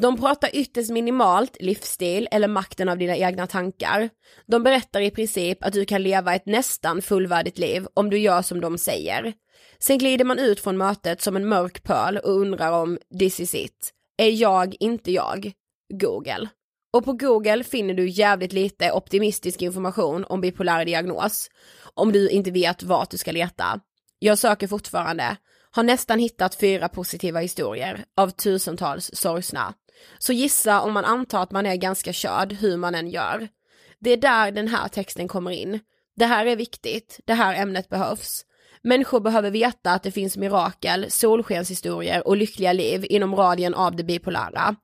De pratar ytterst minimalt livsstil eller makten av dina egna tankar. De berättar i princip att du kan leva ett nästan fullvärdigt liv om du gör som de säger. Sen glider man ut från mötet som en mörk pöl och undrar om this is it. Är jag inte jag? Google. Och på Google finner du jävligt lite optimistisk information om bipolär diagnos. Om du inte vet vart du ska leta. Jag söker fortfarande. Har nästan hittat fyra positiva historier av tusentals sorgsna. Så gissa om man antar att man är ganska körd hur man än gör. Det är där den här texten kommer in. Det här är viktigt, det här ämnet behövs. Människor behöver veta att det finns mirakel, solskenshistorier och lyckliga liv inom radien av det bipolära.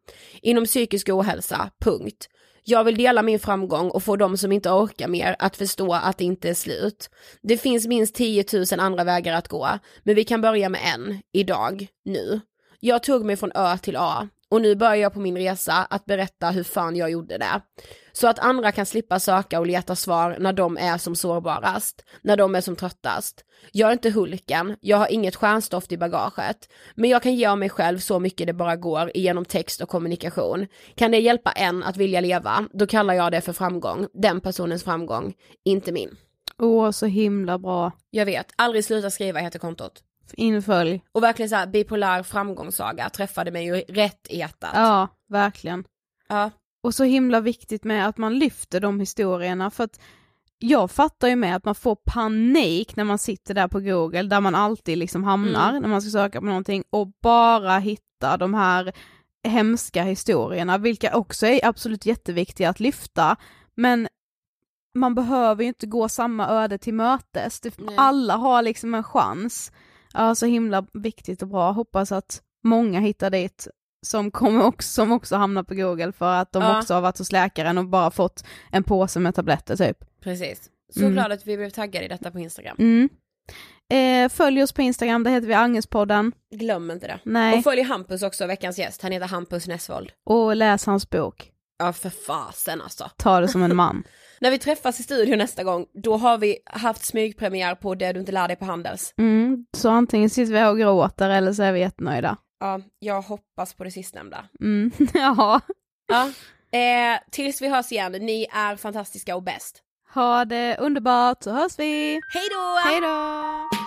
Inom psykisk ohälsa, punkt. Jag vill dela min framgång och få de som inte orkar mer att förstå att det inte är slut. Det finns minst 10 000 andra vägar att gå, men vi kan börja med en, idag, nu. Jag tog mig från Ö till A och nu börjar jag på min resa att berätta hur fan jag gjorde det. Så att andra kan slippa söka och leta svar när de är som sårbarast, när de är som tröttast. Jag är inte Hulken, jag har inget stjärnstoft i bagaget, men jag kan ge av mig själv så mycket det bara går genom text och kommunikation. Kan det hjälpa en att vilja leva, då kallar jag det för framgång, den personens framgång, inte min. Åh, så himla bra. Jag vet, aldrig sluta skriva heter kontot. Infölj. Och verkligen så här bipolär framgångssaga träffade mig ju rätt i hjärtat. Ja, verkligen. Ja. Och så himla viktigt med att man lyfter de historierna för att jag fattar ju med att man får panik när man sitter där på google där man alltid liksom hamnar Mm. när man ska söka på någonting och bara hitta de här hemska historierna vilka också är absolut jätteviktiga att lyfta men man behöver ju inte gå samma öde till mötes, alla har liksom en chans. Ja, så himla viktigt och bra, hoppas att många hittar dit som, kommer också, som också hamnar på google för att de Ja. också har varit hos läkaren och bara fått en påse med tabletter typ. Precis. Så Mm. glad att vi blev taggade i detta på Instagram. Mm. Eh, följ oss på Instagram, där heter vi Angespodden. Glöm inte det. Nej. Och följ Hampus också, veckans gäst. Han heter Hampus Nessvold. Och läs hans bok. Ja för fasen alltså. Ta det som en man. [laughs] När vi träffas i studion nästa gång, då har vi haft smygpremiär på Det du inte lär dig på Handels. Mm. Så antingen sitter vi här och gråter eller så är vi jättenöjda. Ja, jag hoppas på det sistnämnda. Mm. [laughs] ja. Ja. Eh, tills vi hörs igen, ni är fantastiska och bäst. Ha det underbart så hörs vi. Hej då! Hej då!